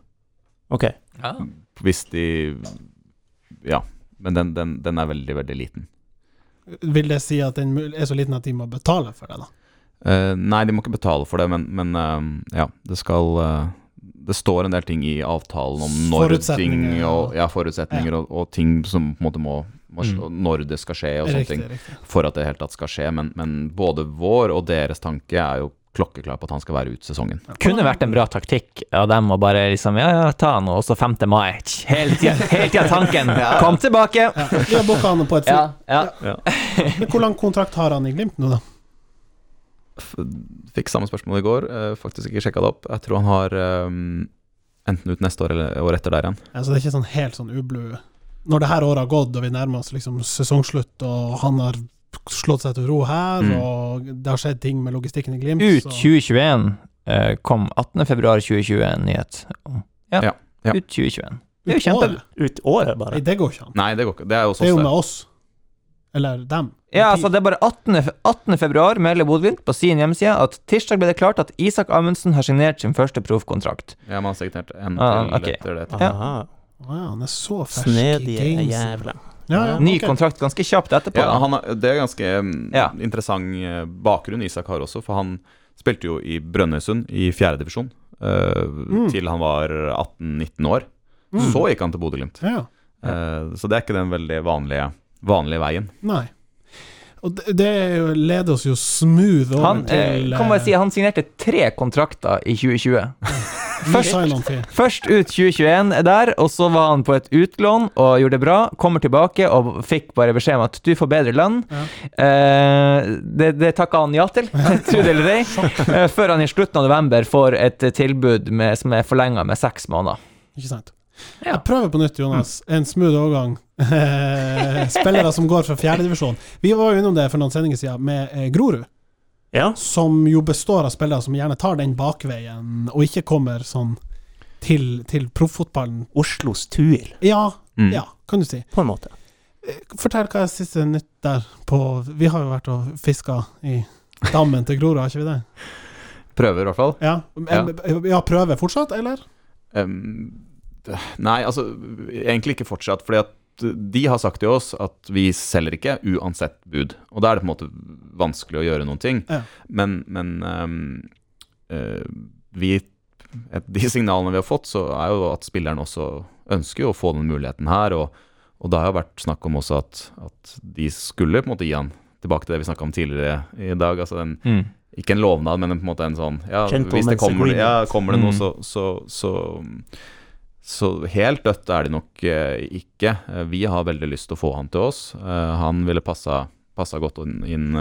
Ok. Ja. hvis de Ja, men den, den, den er veldig, veldig liten. Vil det si at den er så liten at de må betale for det, da? Uh, nei, de må ikke betale for det, men, men uh, ja, det skal uh, Det står en del ting i avtalen om når ting og, ja, forutsetninger og, og ting som på en måte må, må Mm. Når det skal skje og sånne Riktig, ting. riktig. For at det i det hele tatt skal skje. Men, men både vår og deres tanke er jo klokkeklar på at han skal være ut sesongen. Kunne vært en bra taktikk av dem å bare liksom Ja, ja, ta han, og så 5. mai. Helt igjen tanken. Kom tilbake! Ja, vi har booka han på et fly. Ja, ja. Men hvor lang kontrakt har han i Glimt nå, da? Fikk samme spørsmål i går, eh, faktisk ikke sjekka det opp. Jeg tror han har um, enten ut neste år eller året etter der igjen. Ja, så det er ikke sånn helt sånn ublu Når det her året har gått, og vi nærmer oss liksom sesongslutt, og han har slått seg til ro her, Mm. og det har skjedd ting med logistikken i Glimt Ut så- 2021. eh, kom 18.2.2020 en nyhet ja, Ja, ja. ut 2021. Det er jo Ut kjempe... Ut året, Nei, bare. det går ikke an. Nei, det går ikke. Det er jo Det er jo med oss. Eller dem. Ja, altså det er bare 18. 18. februar melder Bodø-Glimt på sin hjemmeside at tirsdag ble det klart at Isak Amundsen har signert sin første proffkontrakt. Ja, man har signert en Ah, til ok. etter det. Ja. Aha. Ja, han er så fersk i Snedige games. jævla. Ja, ja, Ny okay. kontrakt ganske kjapt etterpå. Ja, han har, det er ganske mm, Ja. interessant eh, bakgrunn Isak har også, for han spilte jo i Brønnøysund i fjerdedivisjon uh, til han var 18-19 år. Mm. Så gikk han til Bodø-Glimt. Ja, ja. Eh, så det er ikke den veldig vanlige, vanlige veien. Nei. Og det, det er leder oss jo smooth over Han, eh, til kan bare si han signerte tre kontrakter i 2020. først. Først ut 2021 er der, og så var han på et utlån og gjorde det bra. Kommer tilbake og fikk bare beskjed om at du får bedre lønn. Ja. Eh, det det takka han ja til, tro det eller ei. Eh, før han i slutten av november får et tilbud med, som er forlenga med seks måneder. Ikke sant? Ja. Jeg prøver på nytt, Jonas. En smooth overgang. Spillere som går fra fjerdedivisjon. Vi var jo innom det for noen sendinger siden med eh, Grorud, Ja. som jo består av spillere som gjerne tar den bakveien, og ikke kommer sånn til, til proffotballen. Oslos tur. Ja, Mm. ja, kan du si. på en måte. Eh, Fortell hva er siste nytt der på Vi har jo vært og fiska i dammen til Grorud, har ikke vi det? Prøver, i hvert fall. Ja, ja. ja prøver fortsatt, eller? Um, nei, altså egentlig ikke fortsatt. Fordi at de har sagt til oss at vi selger ikke uansett bud. Og da er det på en måte vanskelig å gjøre noen ting. Ja. Men, men um, uh, vi et- De signalene vi har fått, så er jo at spilleren også ønsker jo å få den muligheten her. Og, og det har jo vært snakk om også at, at de skulle på en måte gi han tilbake til det vi snakka om tidligere i dag. altså den Mm. ikke en lovnad, men på en måte en sånn ja, Hvis det kommer, ja, kommer det noe, Mm. så, så, så Så helt dødt er det nok eh, ikke. Eh, vi har veldig lyst til å få han til oss. Eh, han ville passa, passa godt inn,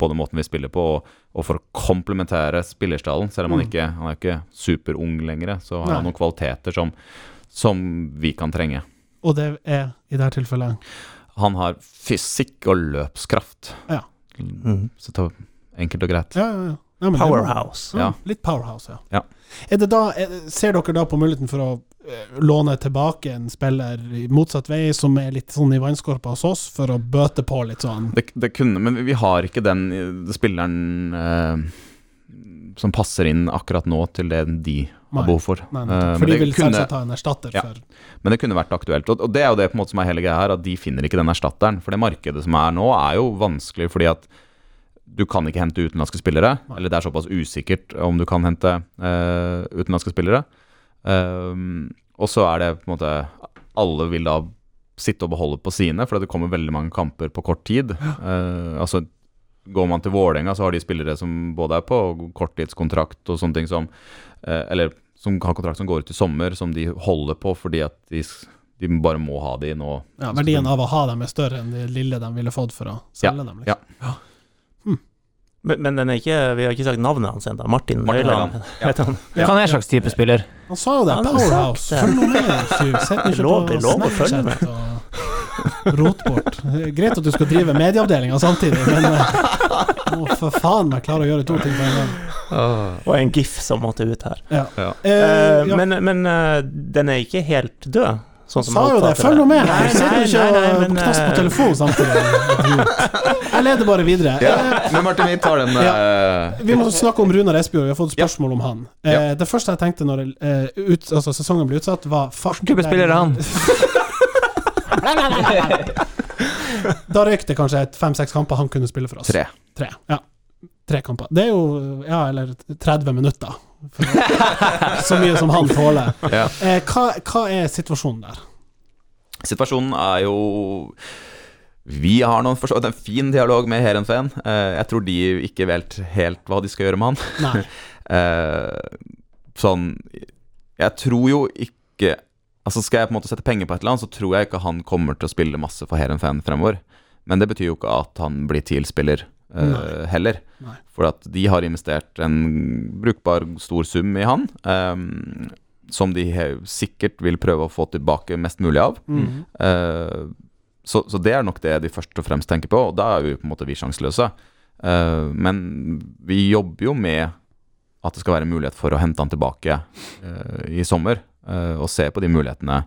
både måten vi spiller på, og, og for å komplementere spillerstallen. Selv om han Mm. ikke han er ikke superung lenger, så har han noen kvaliteter som, som vi kan trenge. Og det er i dette tilfellet Han har fysikk og løpskraft. Ja. Mm. Så ta enkelt og greit. Ja, ja, ja. Ja men det er. Powerhouse. Ja. Litt powerhouse, ja. Ja. Er det da, er, ser dere da på muligheten for å eh, låne tilbake en spiller i motsatt vei, som er litt sånn i vannskorpa hos oss, for å bøte på litt sånn Det, det kunne, men vi har ikke den eh, spilleren eh, som passer inn akkurat nå til det de har Nei. behov for. Nei, Eh, nettopp. men For de det vil kunne- selvsagt ha en erstatter Ja. for Men det kunne vært aktuelt. Og, og det er jo det på en måte som er hele greia her, at de finner ikke den erstatteren. For det markedet som er nå, er jo vanskelig fordi at du kan ikke hente utenlandske spillere. Nei. Eller det er såpass usikkert om du kan hente uh, utenlandske spillere. Um, og så er det på en måte Alle vil da sitte og beholde på sine, for det kommer veldig mange kamper på kort tid. Uh, altså Går man til Vålerenga, så har de spillere som både er på korttidskontrakt og sånne ting som uh, Eller som har kontrakt som går ut i sommer, som de holder på fordi at de, de bare må ha de nå. ja, Verdien av å ha dem er større enn det lille de ville fått for å selge dem. Liksom. ja. Men, men den er ikke, vi har ikke sagt navnet hans ennå. Martin Martin Høiland. Ja. han. Ja. Hva er en slags type spiller? Han sa jo det, Han powerhouse. Følg nå med. Sett ikke Lov- på lov å følge med. og rot bort. Greit at du skal drive medieavdelinga samtidig, men eh, må for faen meg klare å gjøre to ting på en gang. Og en gif som måtte ut her. Ja. Ja. Eh, Eh. Men, men eh, den er ikke helt død, sånn som Sa jo det, følg nå med! Nei, nei, sitter ikke nei, nei, men, knass på telefon telefonen samtidig. Jeg leder bare videre. Ja, Eh, men Martin, vi tar den ja. Vi må snakke om Runar Espejord, vi har fått Ja. spørsmål om han. Eh, Det første jeg tenkte når eh, ut, altså, sesongen ble utsatt, var Hvilken type spiller er han? Da røyk det kanskje fem-seks kamper han kunne spille for oss. tre. Tre, ja. Tre kamper. Det er jo Ja, eller 30 minutter. Så mye som han tåler. Ja. Eh, hva, hva er situasjonen der? Situasjonen er jo Vi har noen for en fin dialog med Heerenveen. Eh, jeg tror de ikke vet helt hva de skal gjøre med han. Eh, sånn Jeg tror jo ikke Altså Skal jeg på en måte sette penger på et eller annet, så tror jeg ikke han kommer til å spille masse for Heerenveen fremover. Men det betyr jo ikke at han blir TIL-spiller Nei. heller. Nei. For at de har investert en brukbar stor sum i han. um, som de sikkert vil prøve å få tilbake mest mulig av. Mm. Uh, så, så det er nok det de først og fremst tenker på, og da er vi på en måte vi sjanseløse. Uh, men vi jobber jo med at det skal være mulighet for å hente han tilbake uh, i sommer, eh, og se på de mulighetene.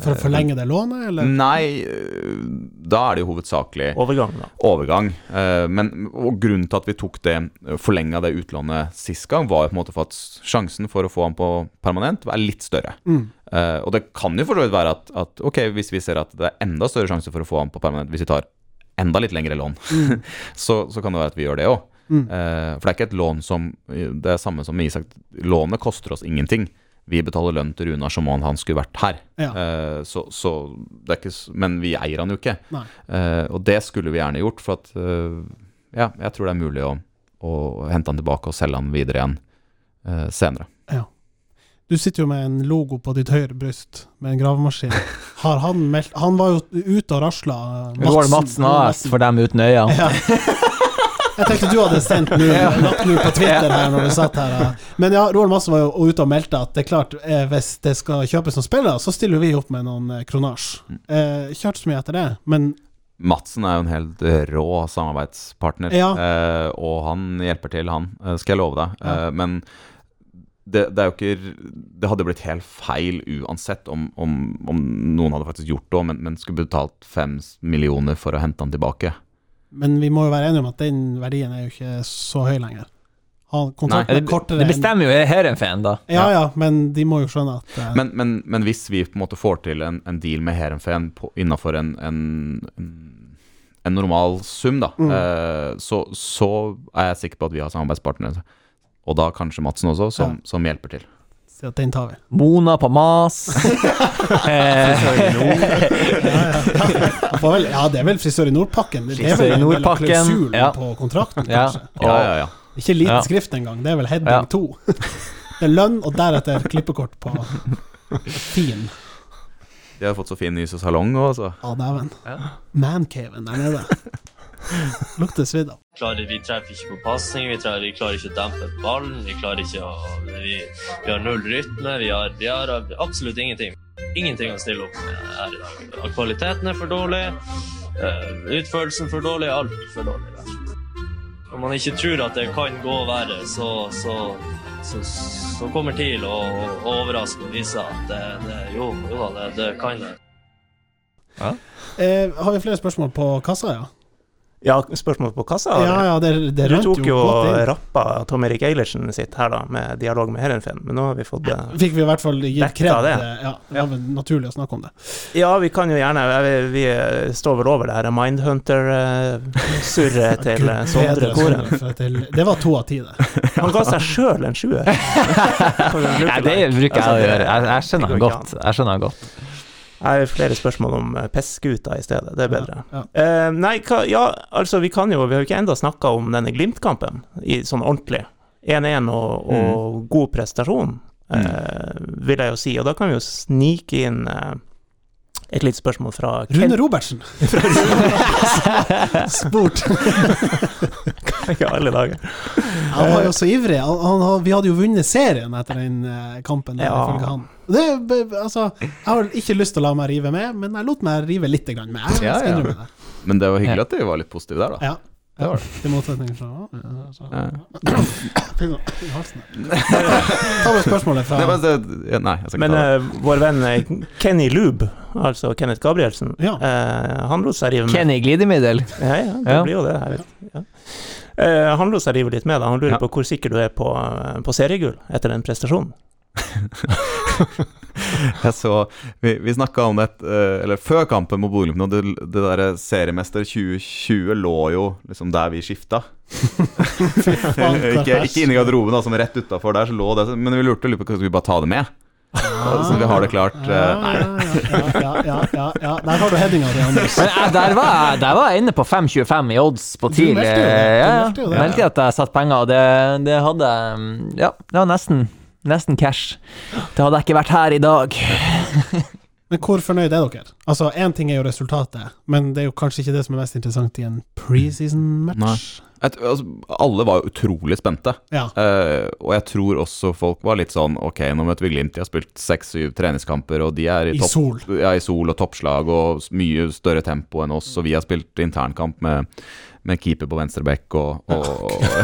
For å forlenge det lånet, eller? Nei, eh, da er det jo hovedsakelig Overgang, da. overgang. Eh, men, og grunnen til at vi tok det, forlenga det utlånet sist gang, var jo på en måte for at sjansen for å få han på permanent er litt større. Mm. Eh, og det kan jo for så vidt være at, at ok, hvis vi ser at det er enda større sjanse for å få han på permanent hvis vi tar enda litt lengre lån, så, så kan det være at vi gjør det òg. Mm. Eh, for det er ikke et lån som Det er samme som med Isak. Lånet koster oss ingenting. Vi betaler lønn til Runar som om han skulle vært her. Ja. Uh, så, så det er ikke Men vi eier han jo ikke. Eh, og det skulle vi gjerne gjort, for at uh, Ja, jeg tror det er mulig å, å hente han tilbake og selge han videre igjen senere. Du sitter jo med en logo på ditt høyre bryst med en gravemaskin. Har han meldt Han var jo ute og rasla. Roar Madsen AS for dem uten øyne. Ja. Jeg tenkte du hadde sendt lagt nå på Twitter her når du satt her. Men ja, Roar Madsen var jo ute og meldte at det er klart, eh, hvis det skal kjøpes noen spillere, så stiller vi opp med noen eh, kronasj. Eh, kjørt så mye etter det, men Madsen er jo en helt rå samarbeidspartner, Ja. eh, og han hjelper til, han, skal jeg love deg. Ja. Eh, men det, det er jo ikke Det hadde blitt helt feil uansett om, om, om noen hadde faktisk gjort det òg, men, men skulle betalt fem millioner for å hente han tilbake. Men vi må jo være enige om at den verdien er jo ikke så høy lenger. Nei, Det, det bestemmer jo Heerenveen, da. Ja ja, men de må jo skjønne at uh, Men, men, men hvis vi på en måte får til en, en deal med Heerenveen innafor en, en, en, en normal sum, da, Mm. eh, så, så er jeg sikker på at vi har samarbeidspartnere. Og da kanskje Madsen også, som, som hjelper til. At den tar vi. Mona på mas. eh, Ja, det er vel frisør i Nordpakken. Det er Frisør vel i en del av Nordpakken, klausulen ja. på kontrakten, ja. kanskje. Ja, ja, ja. Ikke liten Ja. skrift engang, det er vel heading Ja. to. Det er lønn, og deretter klippekort på fin. De har fått så fin ny salong òg, altså. Ja, dæven. Mancaven der nede. Lukter svidd av. vi treffer ikke på pasning, vi, vi klarer ikke å dempe ballen, vi klarer ikke å Vi, vi har null rytme, vi har, vi har absolutt ingenting. Ingenting å stille opp med her i dag. Kvaliteten er for dårlig, eh, utførelsen for dårlig, alt for dårlig. og. Når man ikke tror at det kan gå verre, så, så, så, så kommer TIL å å overraske og vise at det, det, jo, jo da, det, det kan det. Eh, har vi flere spørsmål på kassa, ja? Ja, spørsmål på kassa? Ja, ja, det, det Du tok jo jo rappa Tom Erik Eilertsen sitt her, da, med dialog med Heerenveen, men nå har vi fått det. Fikk vi i hvert fall gitt kred. det. eh, Ja, det var vel naturlig å snakke om det. Ja, vi kan jo gjerne Vi, vi står vel over det her Mindhunter-surret til eh, Sondre Koren. Det var to av ti, det. Han ga seg sjøl en sjuer. Nei, det bruker jeg å gjøre. Jeg, jeg skjønner han godt. Jeg skjønner han godt. Jeg har flere spørsmål om eh, i stedet. Det er bedre. Ja, Eh, nei, hva, ja, altså, vi kan jo Vi har jo ikke enda snakka om denne Glimt-kampen sånn ordentlig. 1-1 og, og god prestasjon, eh, vil jeg jo si. Og da kan vi jo snike inn uh, et lite spørsmål fra Rune Robertsen. Spurt. Ikke alle dager. Han var jo så ivrig. Han, han, vi hadde jo vunnet serien etter den kampen, der, Ja. ifølge han. Det, altså, jeg har ikke lyst til å la meg rive med, men jeg lot meg rive litt grann med. Jeg Ja, ja. med det. Men det var hyggelig at du var litt positiv der, da. Ja. Det var det. Til motsetning fra ja, så- Ja. Fy nå, i halsen. Ta med spørsmålet fra Det det, nei, jeg Men uh, vår venn eh, Kenny Lube, altså Kenneth Gabrielsen, Ja. uh, han lot seg rive med. Kenny glidemiddel. Ja, ja, det Ja. blir jo det. Jeg vet. Ja. Uh, han lot seg rive litt med. Da. Han lurer Ja. på hvor sikker du er på, på seriegull etter den prestasjonen. Jeg så Vi, vi snakka om det eh, Eller før kampen mot Bodø-Glimt Det, det derre seriemester 2020 lå jo liksom der vi skifta. ikke, ikke inni garderoben, altså, men rett utafor der, så lå det Men vi lurte litt på om vi bare ta det med? Så vi har det klart Ja, eh, ja, ja, ja, ja, ja. Der har du headinga di, Anders. Der, var, jeg- der var jeg inne på 5,25 i odds på TIL. meldte jo det. eh, Ja, ja. meldte jo det. Meldte at jeg satt penger, og det, det hadde mm, Ja, det var nesten, nesten cash. Det hadde jeg ikke vært her i dag. Men hvor fornøyd er dere? Altså, Én ting er jo resultatet, men det er jo kanskje ikke det som er mest interessant i en preseason-match. Et, altså, alle var jo utrolig spente. Ja. uh, og jeg tror også folk var litt sånn Ok, nå møter vi Glimt. De har spilt seks-syv treningskamper, og de er i, I topp, sol. Ja, i sol og toppslag og mye større tempo enn oss. Og vi har spilt internkamp med, med keeper på venstrebekk og, og,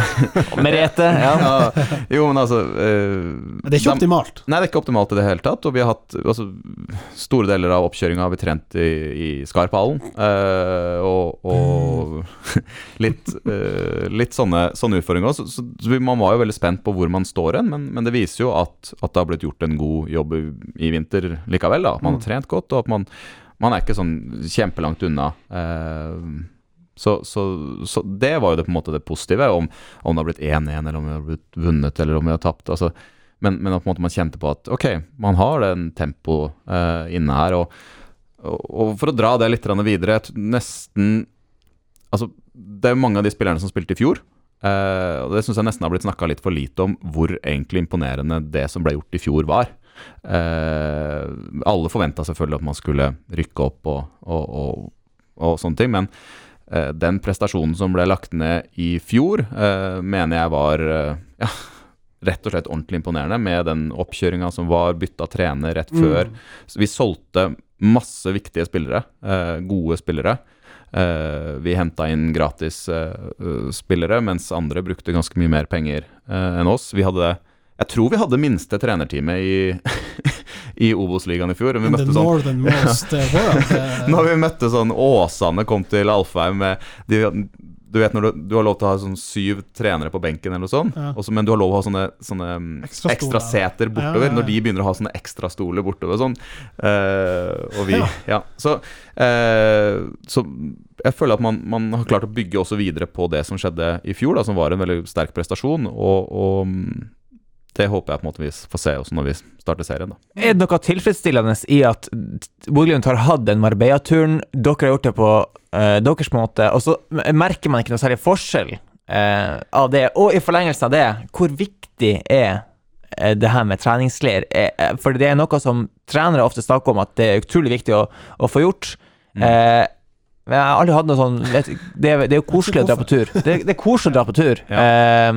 Og Merete, ja. ja, Jo, men altså uh, det er ikke dem- optimalt. Nei, det er ikke optimalt i det hele tatt. Og vi har hatt altså, Store deler av oppkjøringa har vi trent i, i Skarphallen. Uh, og og litt, uh, litt sånne, sånne utfordringer Så, Så, så man var jo veldig spent på hvor man står hen, men, men det viser jo at, at det har blitt gjort en god jobb i, i vinter likevel. da At man har trent godt, og at man, man er ikke sånn kjempelangt unna. eh, så, så, så det var jo det på en måte det positive, om, om det har blitt 1-1, eller om vi har blitt vunnet, eller om vi har tapt. Altså, men, men på en måte man kjente på at ok, man har den tempoet uh, inne her. Og, og, og for å dra det litt videre Nesten Altså, det er jo mange av de spillerne som spilte i fjor. Uh, og det syns jeg nesten har blitt snakka litt for lite om hvor egentlig imponerende det som ble gjort i fjor, var. Uh, alle forventa selvfølgelig at man skulle rykke opp og, og, og, og sånne ting, men den prestasjonen som ble lagt ned i fjor, eh, mener jeg var eh, ja, rett og slett ordentlig imponerende, med den oppkjøringa som var, bytta trener rett før. Mm. vi solgte masse viktige spillere, eh, gode spillere. Eh, vi henta inn gratis eh, eh, spillere, mens andre brukte ganske mye mer penger eh, enn oss. Vi hadde Jeg tror vi hadde minste trenerteamet i, i Obos-ligaen i fjor. Vi møtte sånn når vi møtte sånn Åsane kom til Alfheim med de, Du vet når du, du har lov til å ha sånn syv trenere på benken, eller noe sånt, Ja. også, men du har lov til å ha sånne, sånne ekstra, ekstra seter bortover. Ja, ja. Når de begynner å ha sånne ekstra stoler bortover sånn. Uh, og vi Ja. Ja. Så, uh, så jeg føler at man, man har klart å bygge også videre på det som skjedde i fjor, da, som var en veldig sterk prestasjon. Og, og mm, det håper jeg på en måte vi får se også når vi starter serien. da Er det noe tilfredsstillende i at Bodø-Glimt har hatt den Marbella-turen, dere har gjort det på eh, deres måte, og så merker man ikke noe særlig forskjell eh, av det? Og i forlengelsen av det, hvor viktig er eh, det her med treningsleir? Eh, eh, for det er noe som trenere ofte snakker om, at det er utrolig viktig å, å få gjort. Mm. men jeg har aldri hatt noe sånn det, er, det jo koselig å dra på tur. Det, det er koselig å dra på tur. Eh,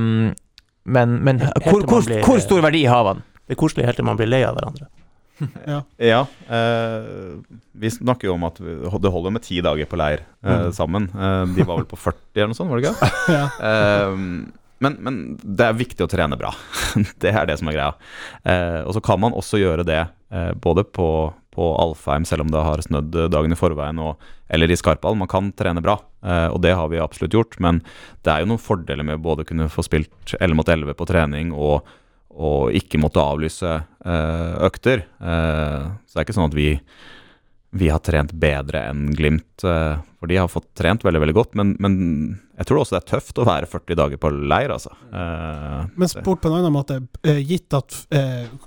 men, men hvor, hvor, blir- hvor stor verdi har han? Det er koselig helt til man blir lei av hverandre. Ja. eh, vi snakker jo om at vi, det holder med ti dager på leir eh, sammen. Eh, de var vel på 40 eller noe sånt, var det ikke? ja. Eh, men, men det er viktig å trene bra. det er det som er greia. Eh, og så kan man også gjøre det eh, både på, på Alfheim, selv om det har snødd dagen i forveien, og, eller i Skarpall. Man kan trene bra, eh, og det har vi absolutt gjort. Men det er jo noen fordeler med både kunne få spilt 11 mot 11 på trening og, og ikke måtte avlyse eh, økter. Eh, så det er ikke sånn at vi vi har trent bedre enn Glimt, eh, for de har fått trent veldig veldig godt. Men, men jeg tror også det er tøft å være 40 dager på leir, altså. Eh, Men spurt på en annen måte, eh, gitt at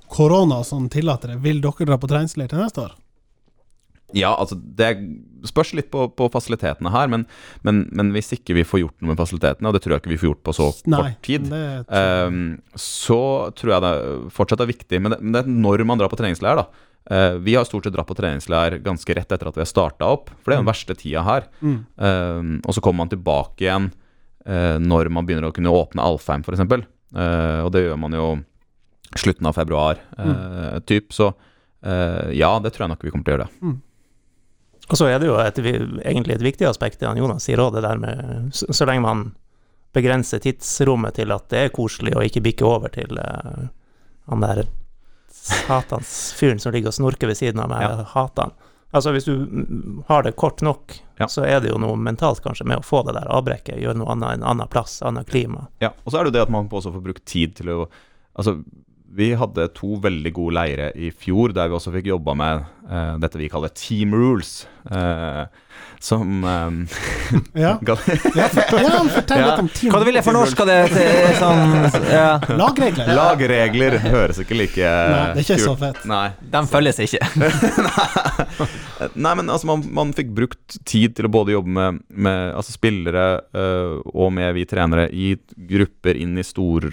korona og sånn tillater det, vil dere dra på treningsleir til neste år? Ja, altså det spørs litt på, på fasilitetene her, men, men, men hvis ikke vi får gjort noe med fasilitetene, og det tror jeg ikke vi får gjort på så Nei, kort tid, tror så tror jeg det fortsatt er viktig. Men det, men det er når man drar på treningsleir, da. Eh, vi har stort sett dratt på treningsleir ganske rett etter at vi har starta opp, for det er den verste tida her. Mm. Uh, og så kommer man tilbake igjen uh, når man begynner å kunne åpne Alfheim, f.eks. Uh, og det gjør man jo slutten av februar, uh, typ. Så ja, det tror jeg nok vi kommer til å gjøre. det. Og så er det jo et, egentlig et viktig aspekt det han Jonas sier òg, det der med så, så lenge man begrenser tidsrommet til at det er koselig, og ikke bikker over til han der satans fyren som ligger og snorker ved siden av meg, Ja. jeg hater han. Altså Hvis du har det kort nok, Ja. så er det jo noe mentalt kanskje med å få det der avbrekket, gjøre noe annet, en annen plass, annet klima. Ja, og så er det jo det at man også får brukt tid til å Altså, vi hadde to veldig gode leire i fjor der vi også fikk jobba med eh, dette vi kaller team rules. uh, som um, Ja, ja, for, ja fortell Ja. litt om team Hva du vil jeg fornorske det til sånn ja. Lagregler. Lagregler høres ikke like Nei, det er ikke så fett. Nei. De følges ikke. Nei, men altså, man, man fikk brukt tid til å både jobbe med, med altså, spillere uh, og med vi trenere i grupper inn i stor,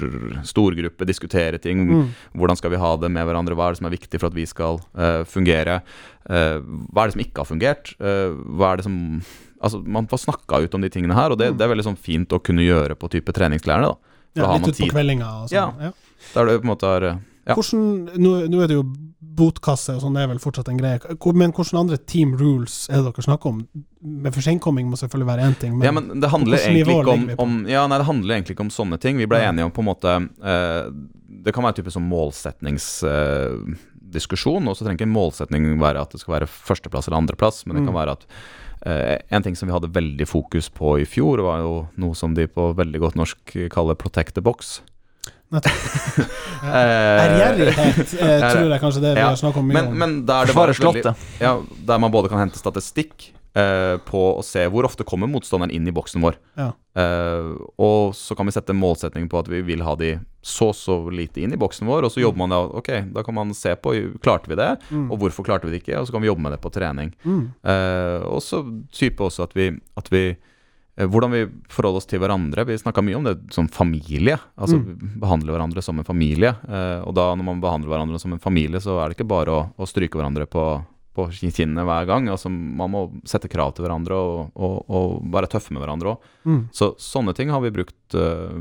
storgruppe, diskutere ting. Mm. Hvordan skal vi ha det med hverandre? Hva er det som er viktig for at vi skal uh, fungere? Eh, hva er det som ikke har fungert? Eh, hva er det som Altså, Man får snakka ut om de tingene her, og det, det er veldig sånn fint å kunne gjøre på type treningsklærne. da. For Ja, har litt utpå kveldinga og sånn. Ja. Ja. Der du på en måte har eh, Ja. Hvordan, nå, nå er det jo botkasse og sånn det er vel fortsatt en greie. Men hvilke andre team rules er det dere snakker om? Med forsinkomming må selvfølgelig være én ting, men, ja, men det handler egentlig om, om Ja, nei, det handler egentlig ikke om sånne ting. Vi ble enige om på en måte eh, Det kan være en type sånn målsetningsdiskusjon, og så trenger ikke en målsetning være at det skal være førsteplass eller andreplass, men det kan Mm. være at eh, En ting som vi hadde veldig fokus på i fjor, var jo noe som de på veldig godt norsk kaller 'protect the box'. Nettopp. Eh, Ærgjerrighet eh, tror jeg kanskje det vi Ja, har snakka mye Men, om. men der det var veldig- Ja, der man både kan hente statistikk eh, på å se hvor ofte kommer motstanderen inn i boksen vår. Ja. Uh, og så kan vi sette målsetning på at vi vil ha de så så lite inn i boksen vår, og så jobber man da Ok, da kan man se på klarte vi det, Mm. og hvorfor klarte vi det ikke, og så kan vi jobbe med det på trening. Mm. Uh, og så type også at vi, at vi hvordan vi forholder oss til hverandre. Vi snakka mye om det som familie. Altså Mm. behandle hverandre som en familie. Eh, og da når man behandler hverandre som en familie, så er det ikke bare å, å stryke hverandre på, på kinnet hver gang. Altså Man må sette krav til hverandre og, og, og være tøffe med hverandre òg. Mm. Så sånne ting har vi brukt uh,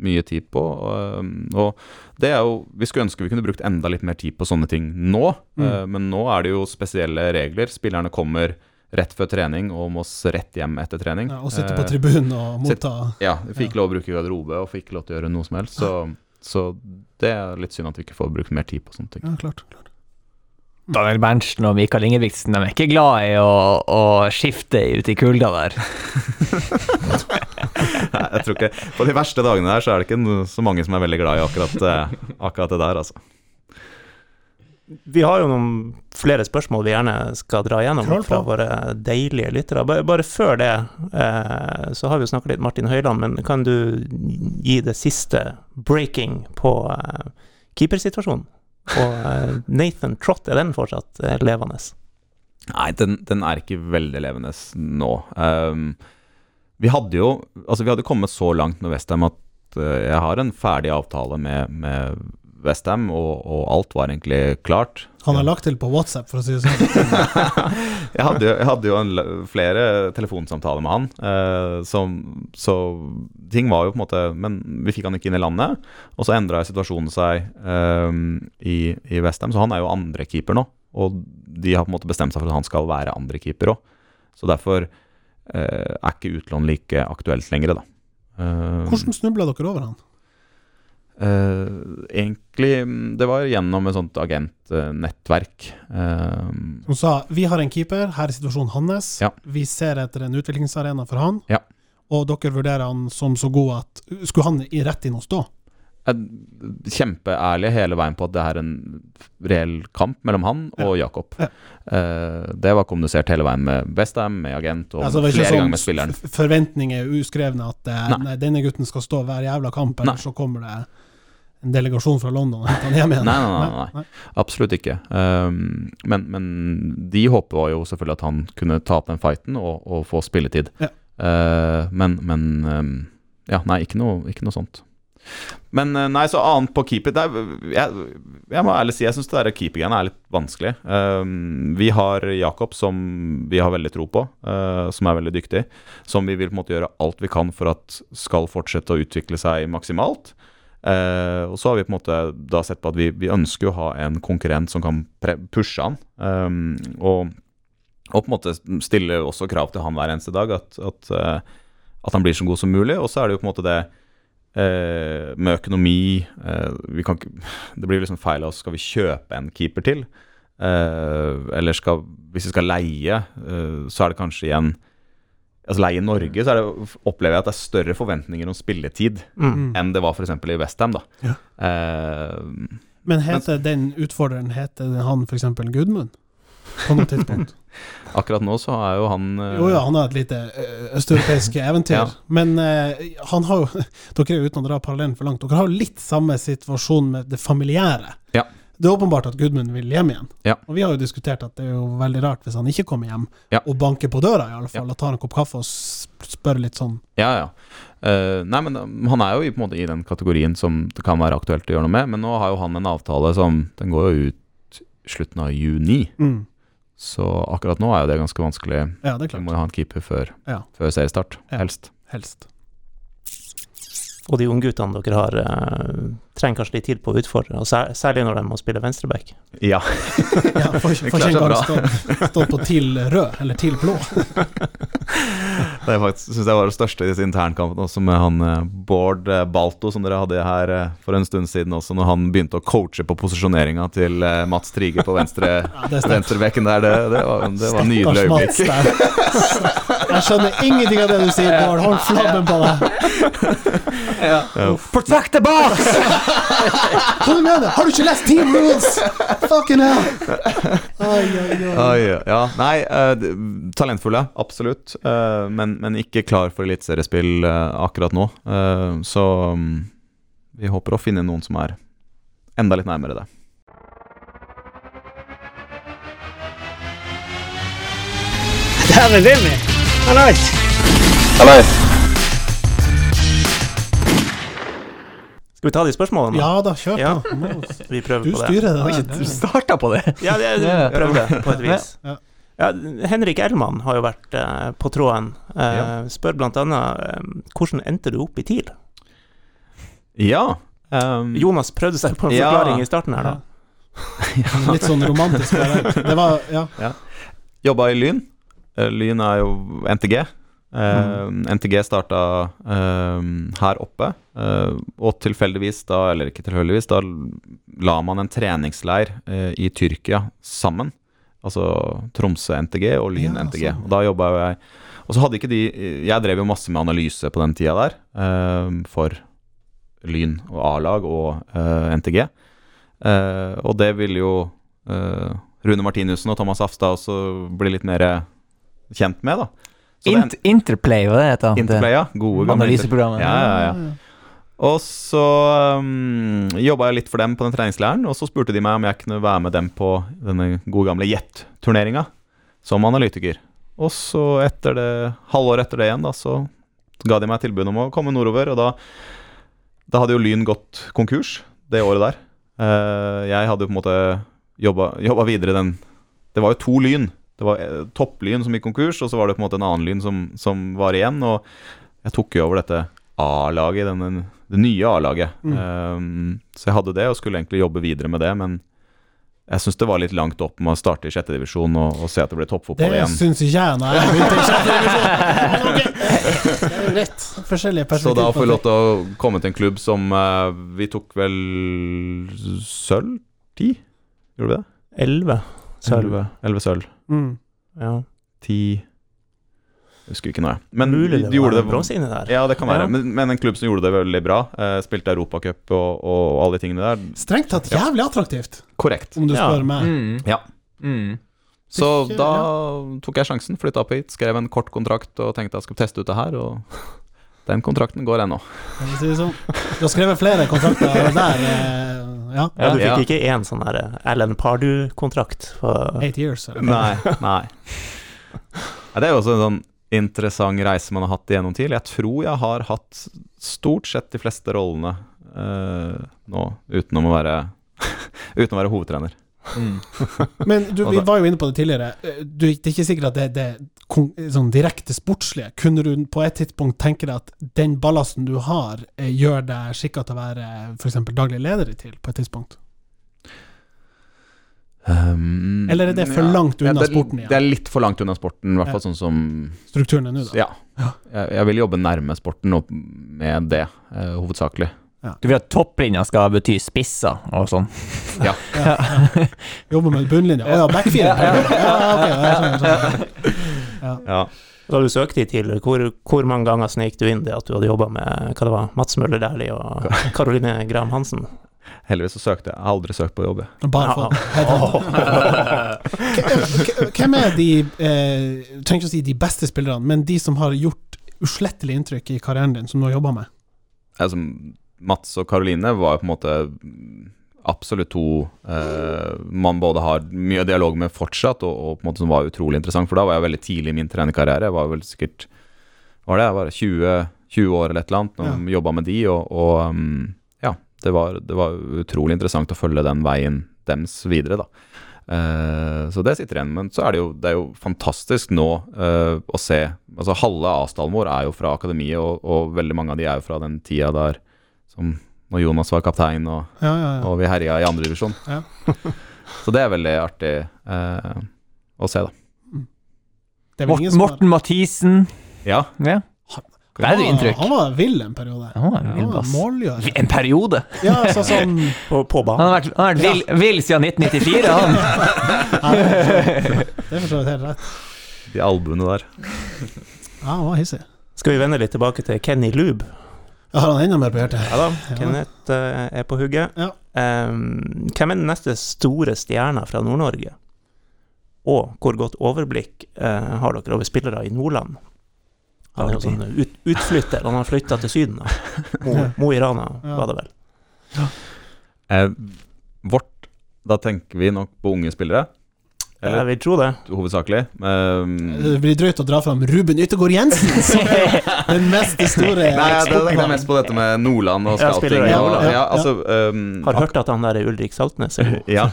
mye tid på. Uh, og det er jo Vi skulle ønske vi kunne brukt enda litt mer tid på sånne ting nå, Mm. uh, men nå er det jo spesielle regler. Spillerne kommer rett før trening og må rett hjem etter trening. Ja, og sitte på tribunen og sitt- motta ja, vi fikk ikke lov å bruke garderobe og fikk ikke lov til å gjøre noe som helst. Så, så det er litt synd at vi ikke får brukt mer tid på sånne ting. Ja, klart. klart. Daniel Berntsen og Mikael Ingebrigtsen de er ikke glad i å, å skifte ute i kulda der. Nei, jeg tror ikke På de verste dagene der så er det ikke så mange som er veldig glad i akkurat, eh, akkurat det der, altså. Vi har jo noen flere spørsmål vi gjerne skal dra gjennom fra våre deilige lyttere. Bare, bare før det, eh, så har vi jo snakka litt Martin Høiland, men kan du gi det siste breaking på eh, keepersituasjonen? Og eh, Nathan Trott, er den fortsatt eh, levende? Nei, den, den er ikke veldig levende nå. Um, vi hadde jo Altså, vi hadde kommet så langt med Westham at eh, jeg har en ferdig avtale med, med Westham, og, og alt var egentlig klart. Han har lagt til på WhatsApp, for å si det sånn. jeg, hadde jo, jeg hadde jo en, flere telefonsamtaler med han, eh, som, så ting var jo på en måte Men vi fikk han ikke inn i landet, og så endra situasjonen seg eh, i, i Westham, så han er jo andrekeeper nå. Og de har på en måte bestemt seg for at han skal være andrekeeper òg. Så derfor eh, er ikke utlån like aktuelt lenger, da. Eh, Hvordan snubla dere over han? Eh, egentlig mm, Det var gjennom et sånt agentnettverk. Uh, Hun sa vi har en keeper, her er situasjonen hans. Ja. Vi ser etter en utviklingsarena for han. Ja. Og dere vurderer han som så god at Skulle han i rett inn og stå? Kjempeærlig hele veien på at det er en reell kamp mellom han og Jakob. Ja. Eh, det var kommunisert hele veien med Bestham, med agent og Altså, flere ikke ganger med spilleren. sånn forventninger uskrevne at eh, Nei. nei. denne gutten skal stå hver jævla kamp, eller Nei. så kommer det en delegasjon fra London og henter han hjem igjen. Nei, nei, nei, nei. Absolutt ikke. Um, men, men de håpet jo selvfølgelig at han kunne ta opp den fighten og, og få spilletid. Ja. Uh, men men um, Ja, nei, ikke noe, ikke noe sånt. Men eh, nei, så annet på keeper det er, jeg, jeg må ærlig si jeg syns det der keepergreiene er litt vanskelig. Um, vi har Jakob, som vi har veldig tro på, uh, som er veldig dyktig. Som vi vil på en måte gjøre alt vi kan for at skal fortsette å utvikle seg maksimalt. Eh, og så har vi på en måte da sett på at vi, vi ønsker å ha en konkurrent som kan pushe han. Um, og, og på en måte stille også krav til han hver eneste dag, at, at, eh, at han blir så god som mulig. Og så er det jo på en måte det eh, med økonomi eh, kan Det blir liksom feil av oss. Skal vi kjøpe en keeper til? Eh, eller skal, hvis vi skal leie, eh, så er det kanskje igjen Altså Leie i Norge, så er det, opplever jeg at det er større forventninger om spilletid Mm. Mm. enn det var f.eks. i Westham. da. Ja. Uh, Men heter den utfordreren heter han f.eks. Gudmund? På noe tidspunkt? akkurat nå så er jo han uh, Jo, ja, han har et lite ø, østeuropeisk eventyr. Ja. Men uh, han har jo Dere er uten å dra parallellen for langt. Dere har jo litt samme situasjon med det familiære. Ja. Det er åpenbart at Gudmund vil hjem igjen. Ja. Og vi har jo diskutert at det er jo veldig rart hvis han ikke kommer hjem Ja. og banker på døra, i alle Ja. fall, og tar en kopp kaffe og spør litt sånn. Ja, ja. Uh, nei, men um, han er jo i, på en måte i den kategorien som det kan være aktuelt å gjøre noe med. Men nå har jo han en avtale som Den går jo ut slutten av juni. Mm. Så akkurat nå er jo det ganske vanskelig. Ja, det er klart. Vi må jo ha en keeper før, Ja. før seriestart, Ja. helst. Helst. Og de ungguttene dere har, eh, trenger kanskje litt tid på å utfordre, og sær, særlig når de må spille venstreback. Ja. Ja, får ikke engang stå, stå på TIL rød, eller TIL blå. Det er faktisk, synes jeg var det største i disse internkampene, også med han eh, Bård eh, Balto, som dere hadde her eh, for en stund siden også, når han begynte å coache på posisjoneringa til eh, Mats Trige på venstre Ja, det venstrebekken der. Det, det, var, det var nydelig øyeblikk. Jeg skjønner ingenting av det du sier, Bård. Hold flabben på deg. Ja. Protect the box! Hva du mener Har du ikke lest Team Rules? Fucking hell. Oi, oi, oi. Ja, nei, uh, talentfulle, absolutt. Uh, men, men ikke klar for eliteseriespill uh, akkurat nå. Uh, så um, vi håper å finne noen som er enda litt nærmere det. Dæven Hallais. Hallais! Skal vi ta de spørsmålene? da? Ja da, kjør Ja. på. Ja. Vi prøver Du på det. styrer det Oi, der. Du starta på det. Ja, det, prøver det på et vis. Ja. Ja, Henrik Ellmann har jo vært eh, på tråden. Eh, Spør blant annet eh, hvordan endte du opp i TIL? Ja. Um, Jonas prøvde seg på en Ja. forklaring i starten her, da. Litt sånn romantisk. Det var Ja. Jobba i Lyn. Lyn er jo NTG. Eh, NTG starta uh, her oppe, uh, og tilfeldigvis da, eller ikke tilfeldigvis, da la man en treningsleir eh, i Tyrkia sammen. Altså Tromsø NTG og Lyn Ja, NTG. sånn. Og da jobba jo jeg Og så hadde ikke de Jeg drev jo masse med analyse på den tida der, eh, for Lyn og A-lag og eh, NTG. Eh, og det ville jo eh, Rune Martinussen og Thomas Afstad også bli litt mer kjent med, da. Int Interplay, hva det heter det? Interplay, ja. Gode gamle Analyseprogrammet. Ja, ja, ja. Og så um, jobba jeg litt for dem på den treningsleiren, og så spurte de meg om jeg kunne være med dem på denne gode gamle Jet-turneringa som analytiker. Og så etter det, halvår etter det igjen, da, så ga de meg tilbud om å komme nordover, og da, da hadde jo Lyn gått konkurs det året der. Uh, jeg hadde jo på en måte jobba, jobba videre den Det var jo to Lyn. Det var eh, topplyn som gikk konkurs, og så var det på en måte en annen lyn som, som var igjen. Og jeg tok jo over dette A-laget, det nye A-laget. Mm. Um, så jeg hadde det, og skulle egentlig jobbe videre med det, men jeg syns det var litt langt opp med å starte i sjette divisjon og, og se at det ble toppfotball Det igjen. syns ikke jeg nei. jeg begynte i sjette divisjon. Okay. Det rett. Forskjellige Så da får vi lov til å komme til en klubb som uh, Vi tok vel sølv? Ti? Gjorde vi det? Elleve sølv. Elleve sølv. Mm. Ja. Ti Jeg husker ikke noe. Men Mulig de det gjorde var det der. Ja, det kan være. Ja. Men, men en klubb som gjorde det veldig bra. Eh, spilte Europacup og, og alle de tingene der. Strengt tatt jævlig attraktivt, Korrekt. om du Ja. spør meg. Mm. Ja. Mm. Så Ikke- da tok jeg sjansen, flytta opp hit, skrev en kort kontrakt og tenkte jeg skulle teste ut det her, og den kontrakten går ennå. Si sånn. Du har skrevet flere kontrakter der. eh, Ja. Ja, du fikk Ja. ikke én sånn der Alan Pardu-kontrakt? for Eight years. Eller? Nei. nei. Ja, det er jo også en sånn interessant reise man har hatt igjennom TIL. Jeg tror jeg har hatt stort sett de fleste rollene uh, nå, utenom å være Uten å være hovedtrener. Mm. Men du, vi var jo inne på det tidligere. Eh, Du, det er ikke sikkert at det, det er sånn direkte sportslige. Kunne du på et tidspunkt tenke deg at den ballasten du har, eh, gjør deg skikka til å være f.eks. daglig leder i TIL på et tidspunkt? Um, Eller er det for langt unna det, er- sporten igjen? Det er litt for langt unna sporten, i hvert Ja. fall sånn som Strukturen er nå, da. Ja. Ja. Jeg, jeg vil jobbe nærme sporten og med det, uh, hovedsakelig. Du vil at topplinja skal bety spisser og sånn? Ja, ja. Jobbe med bunnlinja. Å ja, backfire. Ja, ja, ok, jeg skjønner, skjønner. Ja. Da du søkte i TIL, hvor, hvor mange ganger snek du inn det at du hadde jobba med hva det var, Mats Møller Dæhlie og Karoline Graham Hansen? Heldigvis så søkte jeg. Jeg har aldri søkt på jobb. jeg. Bare for Hvem er de eh, Trenger ikke å si de beste spillerne, men de som har gjort uslettelig inntrykk i karrieren din, som du har jobba med? Altså, Mats og Karoline var jo på en måte absolutt to eh, man både har mye dialog med fortsatt, og, og på en måte som var utrolig interessant. For da var jeg veldig tidlig i min trenerkarriere. Jeg var vel sikkert var det? Jeg var 20, 20 år eller et eller annet og jobba med de, og, og um, ja, det var, det var utrolig interessant å følge den veien dems videre, da. Eh, så det sitter igjen. Men så er det jo, det er jo fantastisk nå eh, å se Altså halve A-stallen vår er jo fra akademiet, og, og veldig mange av de er jo fra den tida der som når Jonas var kaptein og, Ja, ja, ja. og vi herja i andredivisjon. Ja. så det er veldig artig eh, å se, da. Det er Morten, Morten Mathisen. Ja. Ja. Det er jo inntrykk. Han var vill en periode. Han var en Han var bass. målgjør. En periode. Ja, altså sånn På, på Han har vært, han har vært vill, vill siden 1994, han. Det er for så vidt helt rett. De albuene der. Ja, han var hissig. Skal vi vende litt tilbake til Kenny Lube? Jeg har han enda mer på hjertet. Ja da, Ja. Kenneth eh, er på hugget. Ja. Um, hvem er den neste store stjerna fra Nord-Norge? Og hvor godt overblikk uh, har dere over spillere i Nordland? Han er jo sånn ut, utflytter, han har flytta til Syden. da. Mo, Mo i Rana Ja. var det vel. Eh, vårt Da tenker vi nok på unge spillere. Jeg Eller vil tro det. hovedsakelig. Um, Det blir drøyt å dra fram Ruben Yttergård Jensen som er den mest store Nei, det tenkte jeg mest på dette med Nordland og scouting. Ja, ja, ja. altså, um, Har hørt at han der er Ulrik Saltnes er god. Ja.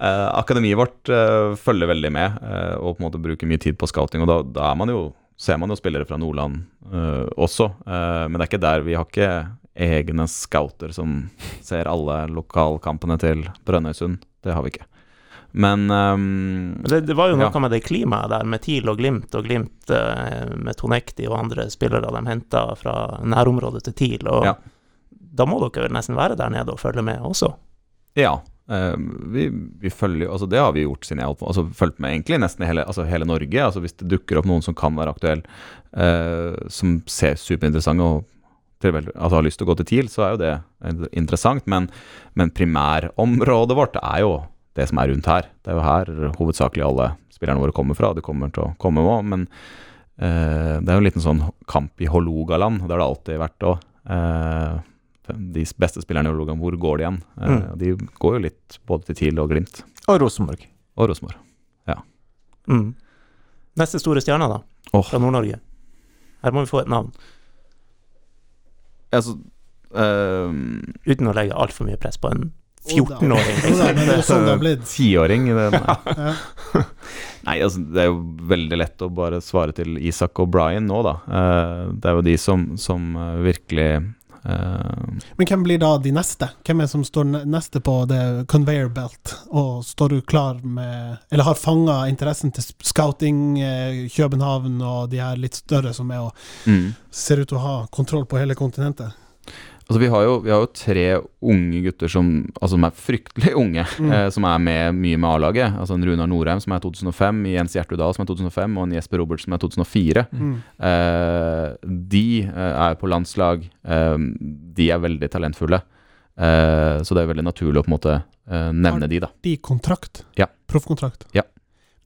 Uh, akademiet vårt uh, følger veldig med, uh, og på en måte bruker mye tid på scouting. Og da, da er man jo, ser man jo spillere fra Nordland eh, også, eh, men det er ikke der. Vi har ikke egne scouter som ser alle lokalkampene til Brønnøysund. Det har vi ikke. Men um, Det, det var jo noe Ja. med det klimaet der, med TIL og Glimt, og Glimt uh, med Tonekti og andre spillere de henta fra nærområdet til TIL. Og Ja. da må dere vel nesten være der nede og følge med også? Ja. Uh, vi, vi følger Altså, det har vi gjort siden jeg holdt på. Altså, fulgt med egentlig nesten hele, altså, hele Norge. Altså, hvis det dukker opp noen som kan være aktuell, uh, som ser superinteressante og altså, har lyst til å gå til TIL, så er jo det interessant. Men, men primærområdet vårt er jo det som er rundt her. Det er jo her hovedsakelig alle spillerne våre kommer fra. Det kommer til å komme òg, men eh, det er jo en liten sånn kamp i Hålogaland. Det har det alltid vært òg. Eh, de beste spillerne i Hålogaland, hvor går de igjen? Eh, Mm. De går jo litt både til TIL og Glimt. Og Rosenborg. Og Rosenborg. Mm. Neste store stjerne, da, Oh. fra Nord-Norge. Her må vi få et navn, Altså eh, uten å legge altfor mye press på en. 14-åring. Jo da, men det er sånn blitt. Tiåring i den Ja. Nei, altså det er jo veldig lett å bare svare til Isak og Brian nå, da. Eh, det er jo de som, som eh, virkelig Uh, Men hvem blir da de neste? Hvem er det som står neste på det conveyor belt, og står du klar med Eller har fanga interessen til scouting, eh, København og de her litt større som er og mm. ser ut til å ha kontroll på hele kontinentet? Altså vi har, jo, vi har jo tre unge gutter som, altså som er fryktelig unge, Mm. eh, som er med mye med A-laget. Altså en Runar Norheim som er 2005, Jens Gjertrud som er 2005, og en Jesper Robertsen som er 2004. Mm. Eh, de eh, er på landslag. Eh, de er veldig talentfulle. Eh, så det er veldig naturlig å på en måte eh, nevne de, da. De kontrakt? Ja. Proffkontrakt? Ja.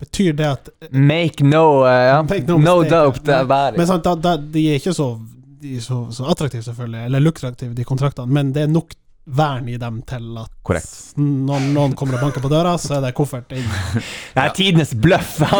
Betyr det at Make no, uh, ja. Make no no, mistake, doubt Men, Men sant, da, da, de er ikke så, de så, så attraktive, selvfølgelig, eller lukrative, de kontraktene, men det er nok vern i dem til at Korrekt. når noen kommer og banker på døra, så er det koffert inn. Det er tidenes bløff.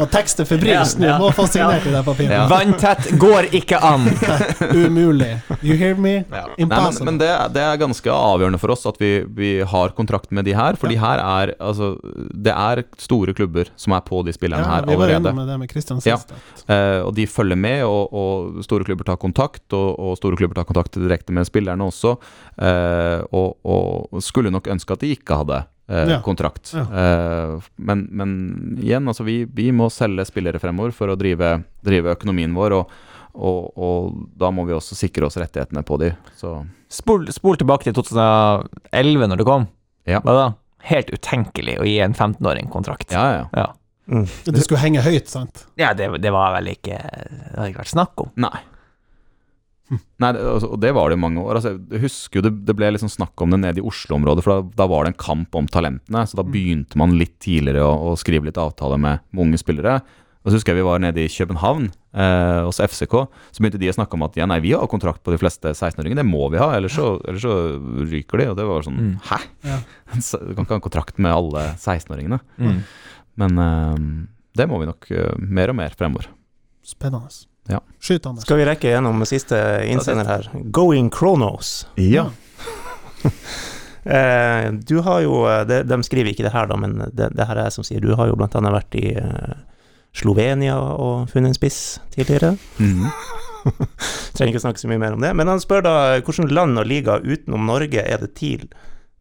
Og tekst er febrilsk nå, Ja, ja. må få signert i det papiret. Ja. Vanntett går ikke an. Umulig. You hear me? Nei, men, men det, det er ganske avgjørende for oss at vi, vi har kontrakt med de her. For de her er altså Det er store klubber som er på de spillerne ja, her vi var allerede. innom det med Christian sist. ja. Eh, og de følger med, og, og store klubber tar kontakt, og, og store klubber tar kontakt direkte med spillerne også. Eh, og, og skulle nok ønske at de ikke hadde eh, Ja. kontrakt. Ja. Eh, men, men igjen, altså vi, vi må selge spillere fremover for å drive, drive økonomien vår, og, og, og da må vi også sikre oss rettighetene på de. Så Spol, spol tilbake til 2011, når det kom. Ja. Hva da? Helt utenkelig å gi en 15-åring kontrakt. ja, ja. Ja, Mm. Det skulle henge høyt, sant? Ja, det, det var vel ikke Det hadde ikke vært snakk om. Nei. Nei, altså, og det var det i mange år. Altså, jeg husker jo det, det ble liksom snakk om det nede i Oslo-området, for da, da var det en kamp om talentene. Så da begynte man litt tidligere å, å skrive litt avtale med, med unge spillere. Og så husker jeg vi var nede i København eh, hos FCK. Så begynte de å snakke om at ja, nei, vi har kontrakt på de fleste 16-åringer, det må vi ha, ellers så, ellers så ryker de. Og det var sånn Mm. hæ? Ja. Du kan ikke ha kontrakt med alle 16-åringene. Mm. Men eh, det må vi nok eh, mer og mer fremover. Spennende. Ja. Skyt, Anders. Skal vi rekke gjennom siste innsender her? Going Chronos. Ja. Eh, du har jo eh, de, de skriver ikke det her, da, men det, det her er jeg som sier. Du har jo blant annet vært i eh, Slovenia og funnet en spiss tidligere. Mm. Trenger ikke snakke så mye mer om det. Men han spør da hvilket land og liga utenom Norge er det TIL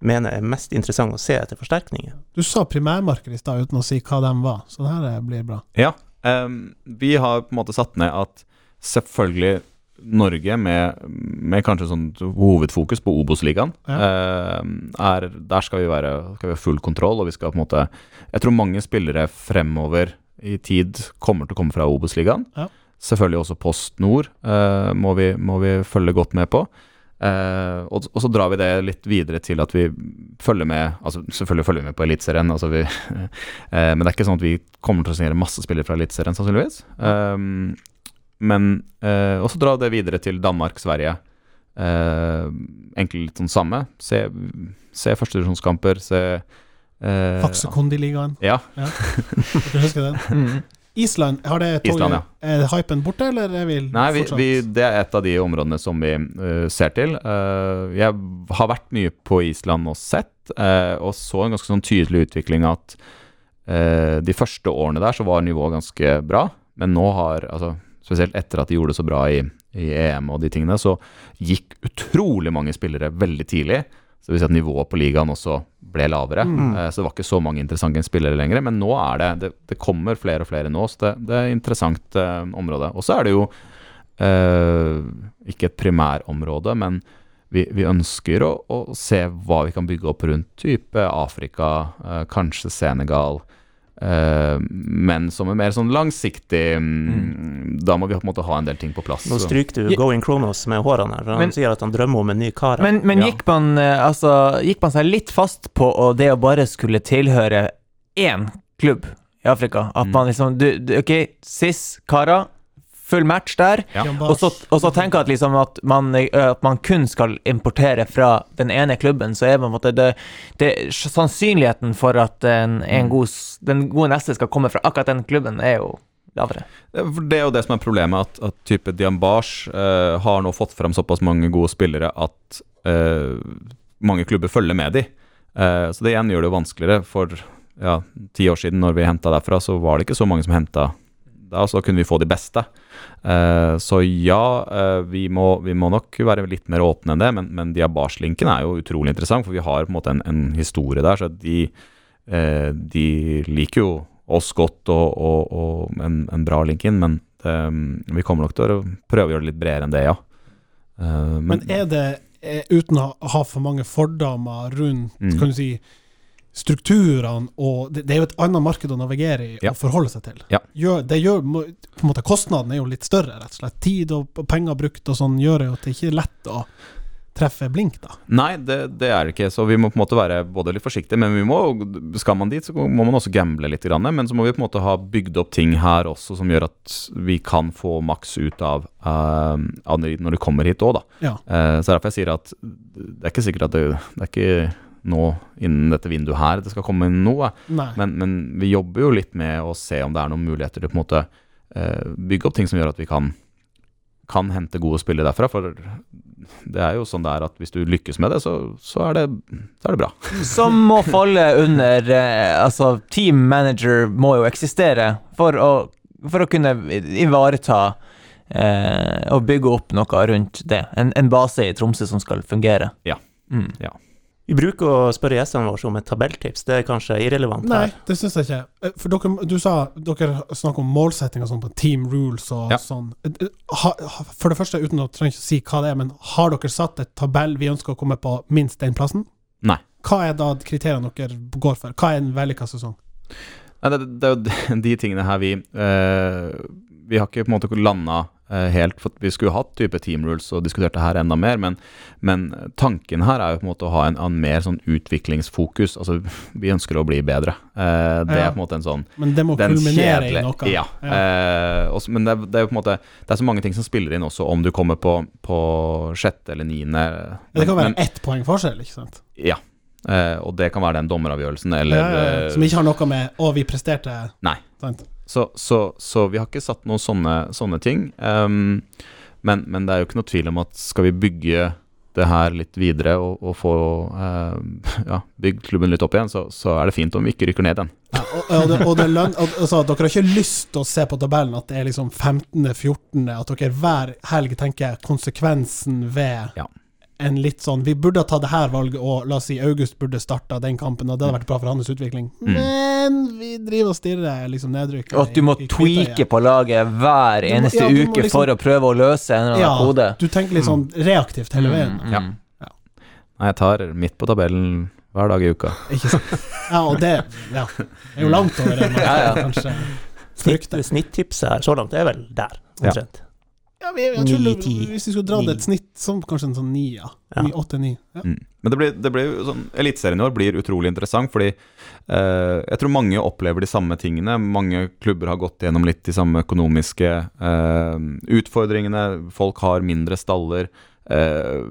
mener er mest interessant å se etter forsterkninger? Du sa primærmarked i stad uten å si hva de var, så det her blir bra. Ja. Ehm, vi har på en måte satt ned at selvfølgelig Norge, med, med kanskje sånn hovedfokus på Obos-ligaen, ja. uh, Der skal vi være skal vi ha full kontroll, og vi skal på en måte Jeg tror mange spillere fremover i tid kommer til å komme fra Obos-ligaen. Ja. Selvfølgelig også Post Nord uh, må, vi, må vi følge godt med på. Eh, og, og så drar vi det litt videre til at vi følger med altså Selvfølgelig følger vi med på Eliteserien, altså vi, eh, men det er ikke sånn at vi kommer til å signere masse spillere fra Eliteserien, sannsynligvis. Um, men eh, også dra det videre til Danmark, Sverige. Uh, egentlig litt sånn samme. Se, se førstedivisjonskamper, se eh, Faksekondiligaen. Ja. Du husker den? Mm. Island, har det toget Island, ja. Er hypen borte, eller er vi Nei, vi, vi, det er et av de områdene som vi uh, ser til. Uh, jeg har vært mye på Island og sett, uh, og så en ganske sånn tydelig utvikling at de første årene der så var nivået ganske bra, men nå har altså, Spesielt etter at de gjorde det så bra i, i EM og de tingene, så gikk utrolig mange spillere veldig tidlig. Så det vil si at nivået på ligaen også ble lavere. Mm. så det var ikke så mange interessante spillere lenger. Men nå er det Det, det kommer flere og flere nå, så det, det er et interessant uh, område. Og så er det jo uh, ikke et primærområde, men vi, vi ønsker å, å se hva vi kan bygge opp rundt type Afrika, uh, kanskje Senegal. Eh, men som er mer sånn langsiktig mm, Da må vi på en måte ha en del ting på plass. Nå stryker du Going Kronos med hårene her. for Han sier at han drømmer om en ny kar. Men, men Ja. gikk, man, eh, altså, gikk man seg litt fast på å det å bare skulle tilhøre én klubb i Afrika? At Mm. man liksom du, du, Ok, SIS, karer, full match der. Ja. Og så, og så tenke at, liksom at, man, eh, at man kun skal importere fra den ene klubben, så er på en måte det, det Sannsynligheten for at en, en god, den gode neste skal komme fra akkurat den klubben, er jo lavere. Det er jo det som er problemet, at, at type Diambars uh, har nå fått fram såpass mange gode spillere at uh, mange klubber følger med de. Uh, så det igjen gjør det jo vanskeligere. For ja, ti år siden, når vi henta derfra, så var det ikke så mange som henta da, så kunne vi få de beste. Eh, så ja, eh, vi, må, vi må nok være litt mer åpne enn det, men, men Diabars-linken er jo utrolig interessant, for vi har på en måte en, en historie der, så de, eh, de liker jo oss godt og, og, og en, en bra link inn, men det, vi kommer nok til å prøve å gjøre det litt bredere enn det, ja. Eh, men, Men er det, uten å ha for mange fordommer rundt Mm. kan du si, strukturene og det, det er jo et annet marked å navigere i Ja. og forholde seg til. Ja. Gjør, det gjør, på en måte Kostnaden er jo litt større, rett og slett. Tid og penger brukt og sånn gjør jo at det ikke er lett å treffe blink, da. Nei, det, det er det ikke, så vi må på en måte være både litt forsiktige, men vi må, skal man dit, så må man også gamble litt, grann, men så må vi på en måte ha bygd opp ting her også som gjør at vi kan få maks ut av, uh, når du kommer hit òg, da. Ja. Uh, så derfor jeg sier at det er ikke sikkert at det, det er ikke nå innen dette vinduet her det skal komme inn noe, men, men vi jobber jo litt med å se om det er noen muligheter til på en måte uh, bygge opp ting som gjør at vi kan, kan hente gode spillere derfra. For det er jo sånn det er at hvis du lykkes med det, så, så, er, det, så er det bra. Som må falle under eh, Altså, team manager må jo eksistere for å, for å kunne ivareta eh, og bygge opp noe rundt det. En, en base i Tromsø som skal fungere. Ja. Mm. Vi bruker å spørre gjestene våre om et tabelltips. Det er kanskje irrelevant Nei, her. det syns jeg ikke. Eh, For dere, du sa dere snakker om målsettinger sånn på team rules og Ja. sånn. Eh, eh, Ha, for det første, uten å trenge ikke å si hva det er, men har dere satt et tabell vi ønsker å komme på minst den plassen? Nei. Hva er da kriteriene dere går for? Hva er en vellykka sesong? Nei, det, det er jo de- tingene her vi uh, Vi har ikke på en måte landa helt For vi skulle hatt type team rules og diskutert det her enda mer, men, men tanken her er jo på en måte å ha en, en mer sånn utviklingsfokus. Altså, vi ønsker å bli bedre. Eh, det Ja. er på en måte en sånn Men det må kulminere i noe. Ja. Eh, også, men det det er jo på en måte Det er så mange ting som spiller inn også, om du kommer på, på sjette eller niende. det kan være men, ett poeng forskjell, ikke sant? Ja. Eh, og det kan være den dommeravgjørelsen, eller ja, ja, ja. eh, Som ikke har noe med 'å, vi presterte' Nei. Sant? Så, så, så vi har ikke satt noen sånne, sånne ting. Um, men, men det er jo ikke noe tvil om at skal vi bygge det her litt videre og, og få uh, ja, bygd klubben litt opp igjen, så, så er det fint om vi ikke rykker ned igjen. Ja, og, og, det, og det løn, altså, dere har ikke lyst til å se på tabellen at det er liksom 15.-14., at dere hver helg tenker konsekvensen ved Ja. En litt sånn Vi burde ha tatt det her valget, og la oss si August burde starta den kampen, og det hadde vært bra for hans utvikling. Mm. Men vi driver og stirrer liksom nedrykket. Og at du må i- i tweake på laget hver må- eneste ja, uke liksom- for å prøve å løse en eller Ja, annen kode. du tenker litt sånn reaktivt hele veien. Mm, Ja. mm. Nei, jeg tar midt på tabellen hver dag i uka. Ikke sant? Ja, og det ja, er jo langt over det man Ja, ja. kanskje frykter. snittipset snitt så langt er vel der, Ja. omtrent. Ja, vi, jeg tror Ni, det- Hvis vi skulle dratt det et snitt som kanskje en sånn ni, ja. Ja. Ni, åtte, ni. Ja. Mm. Men det blir, det blir sånn Eliteserien i år blir utrolig interessant, fordi eh, jeg tror mange opplever de samme tingene. Mange klubber har gått gjennom litt de samme økonomiske eh, utfordringene. Folk har mindre staller. Eh,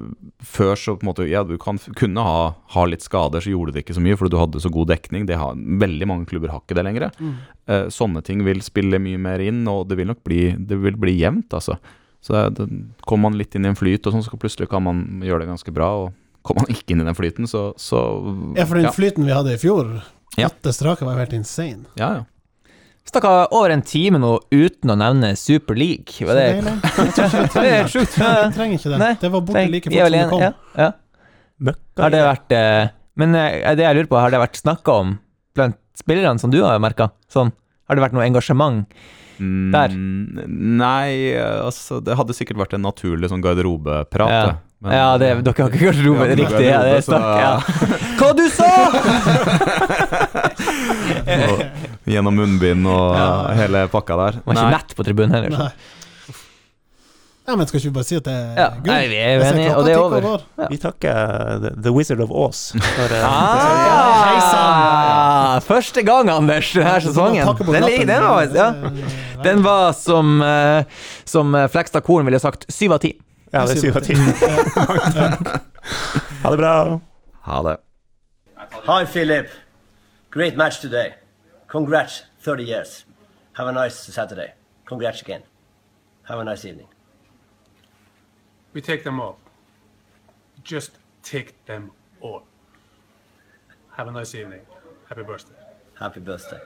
før så på en måte Ja, du kan, kunne ha, ha litt skader, så gjorde det ikke så mye fordi du hadde så god dekning. Det har, veldig mange klubber har ikke det lenger. Mm. Eh, sånne ting vil spille mye mer inn, og det vil nok bli, det vil bli jevnt, altså. Så det, kommer man litt inn i en flyt, og sånn, så plutselig kan man gjøre det ganske bra. Og kommer man ikke inn i den flyten, så, så Ja, for den flyten vi hadde i fjor, Ja. åtte strake, var jo helt insane. ja, ja. Snakka over en time nå uten å nevne Super League. Var det, Så deilig. Jeg tror ikke vi det er trenger sjukt. Vi trenger ikke det. Nei, det var borte like fort som det kom. Ja, ja. Har det vært eh, Men eh, det jeg lurer på, har det vært snakka om blant spillerne som du har merka? Sånn, har det vært noe engasjement? Der. Mm, Nei, altså Det hadde sikkert vært en naturlig sånn garderobeprat. Ja. Men- ja, det, dere har ikke garderobe, Ja, riktig. Ja, det er jeg snakk, ja. Hva du sa?! og Gjennom munnbind og Ja. hele pakka der. Det var ikke nett på tribunen heller. så. Nei. Ja, men skal ikke vi bare si at det er Ja, gull? nei, vi er enige, og det er over. over. Vi takker The, The Wizard of Oz for eh, Ah, første gang, Anders, denne sesongen. Den, den, var, ja. Eh, den var som, uh, som eh, Flekstad Korn ville sagt, syv av ti. Ja, det er syv av ti. Ha det bra. Ha det. Hi, Philip. Great match today. Congrats, 30 years. Have a nice Saturday. Congrats again. Have a nice evening. We take them all. Just take them all. Have a nice evening. Happy birthday. Happy birthday.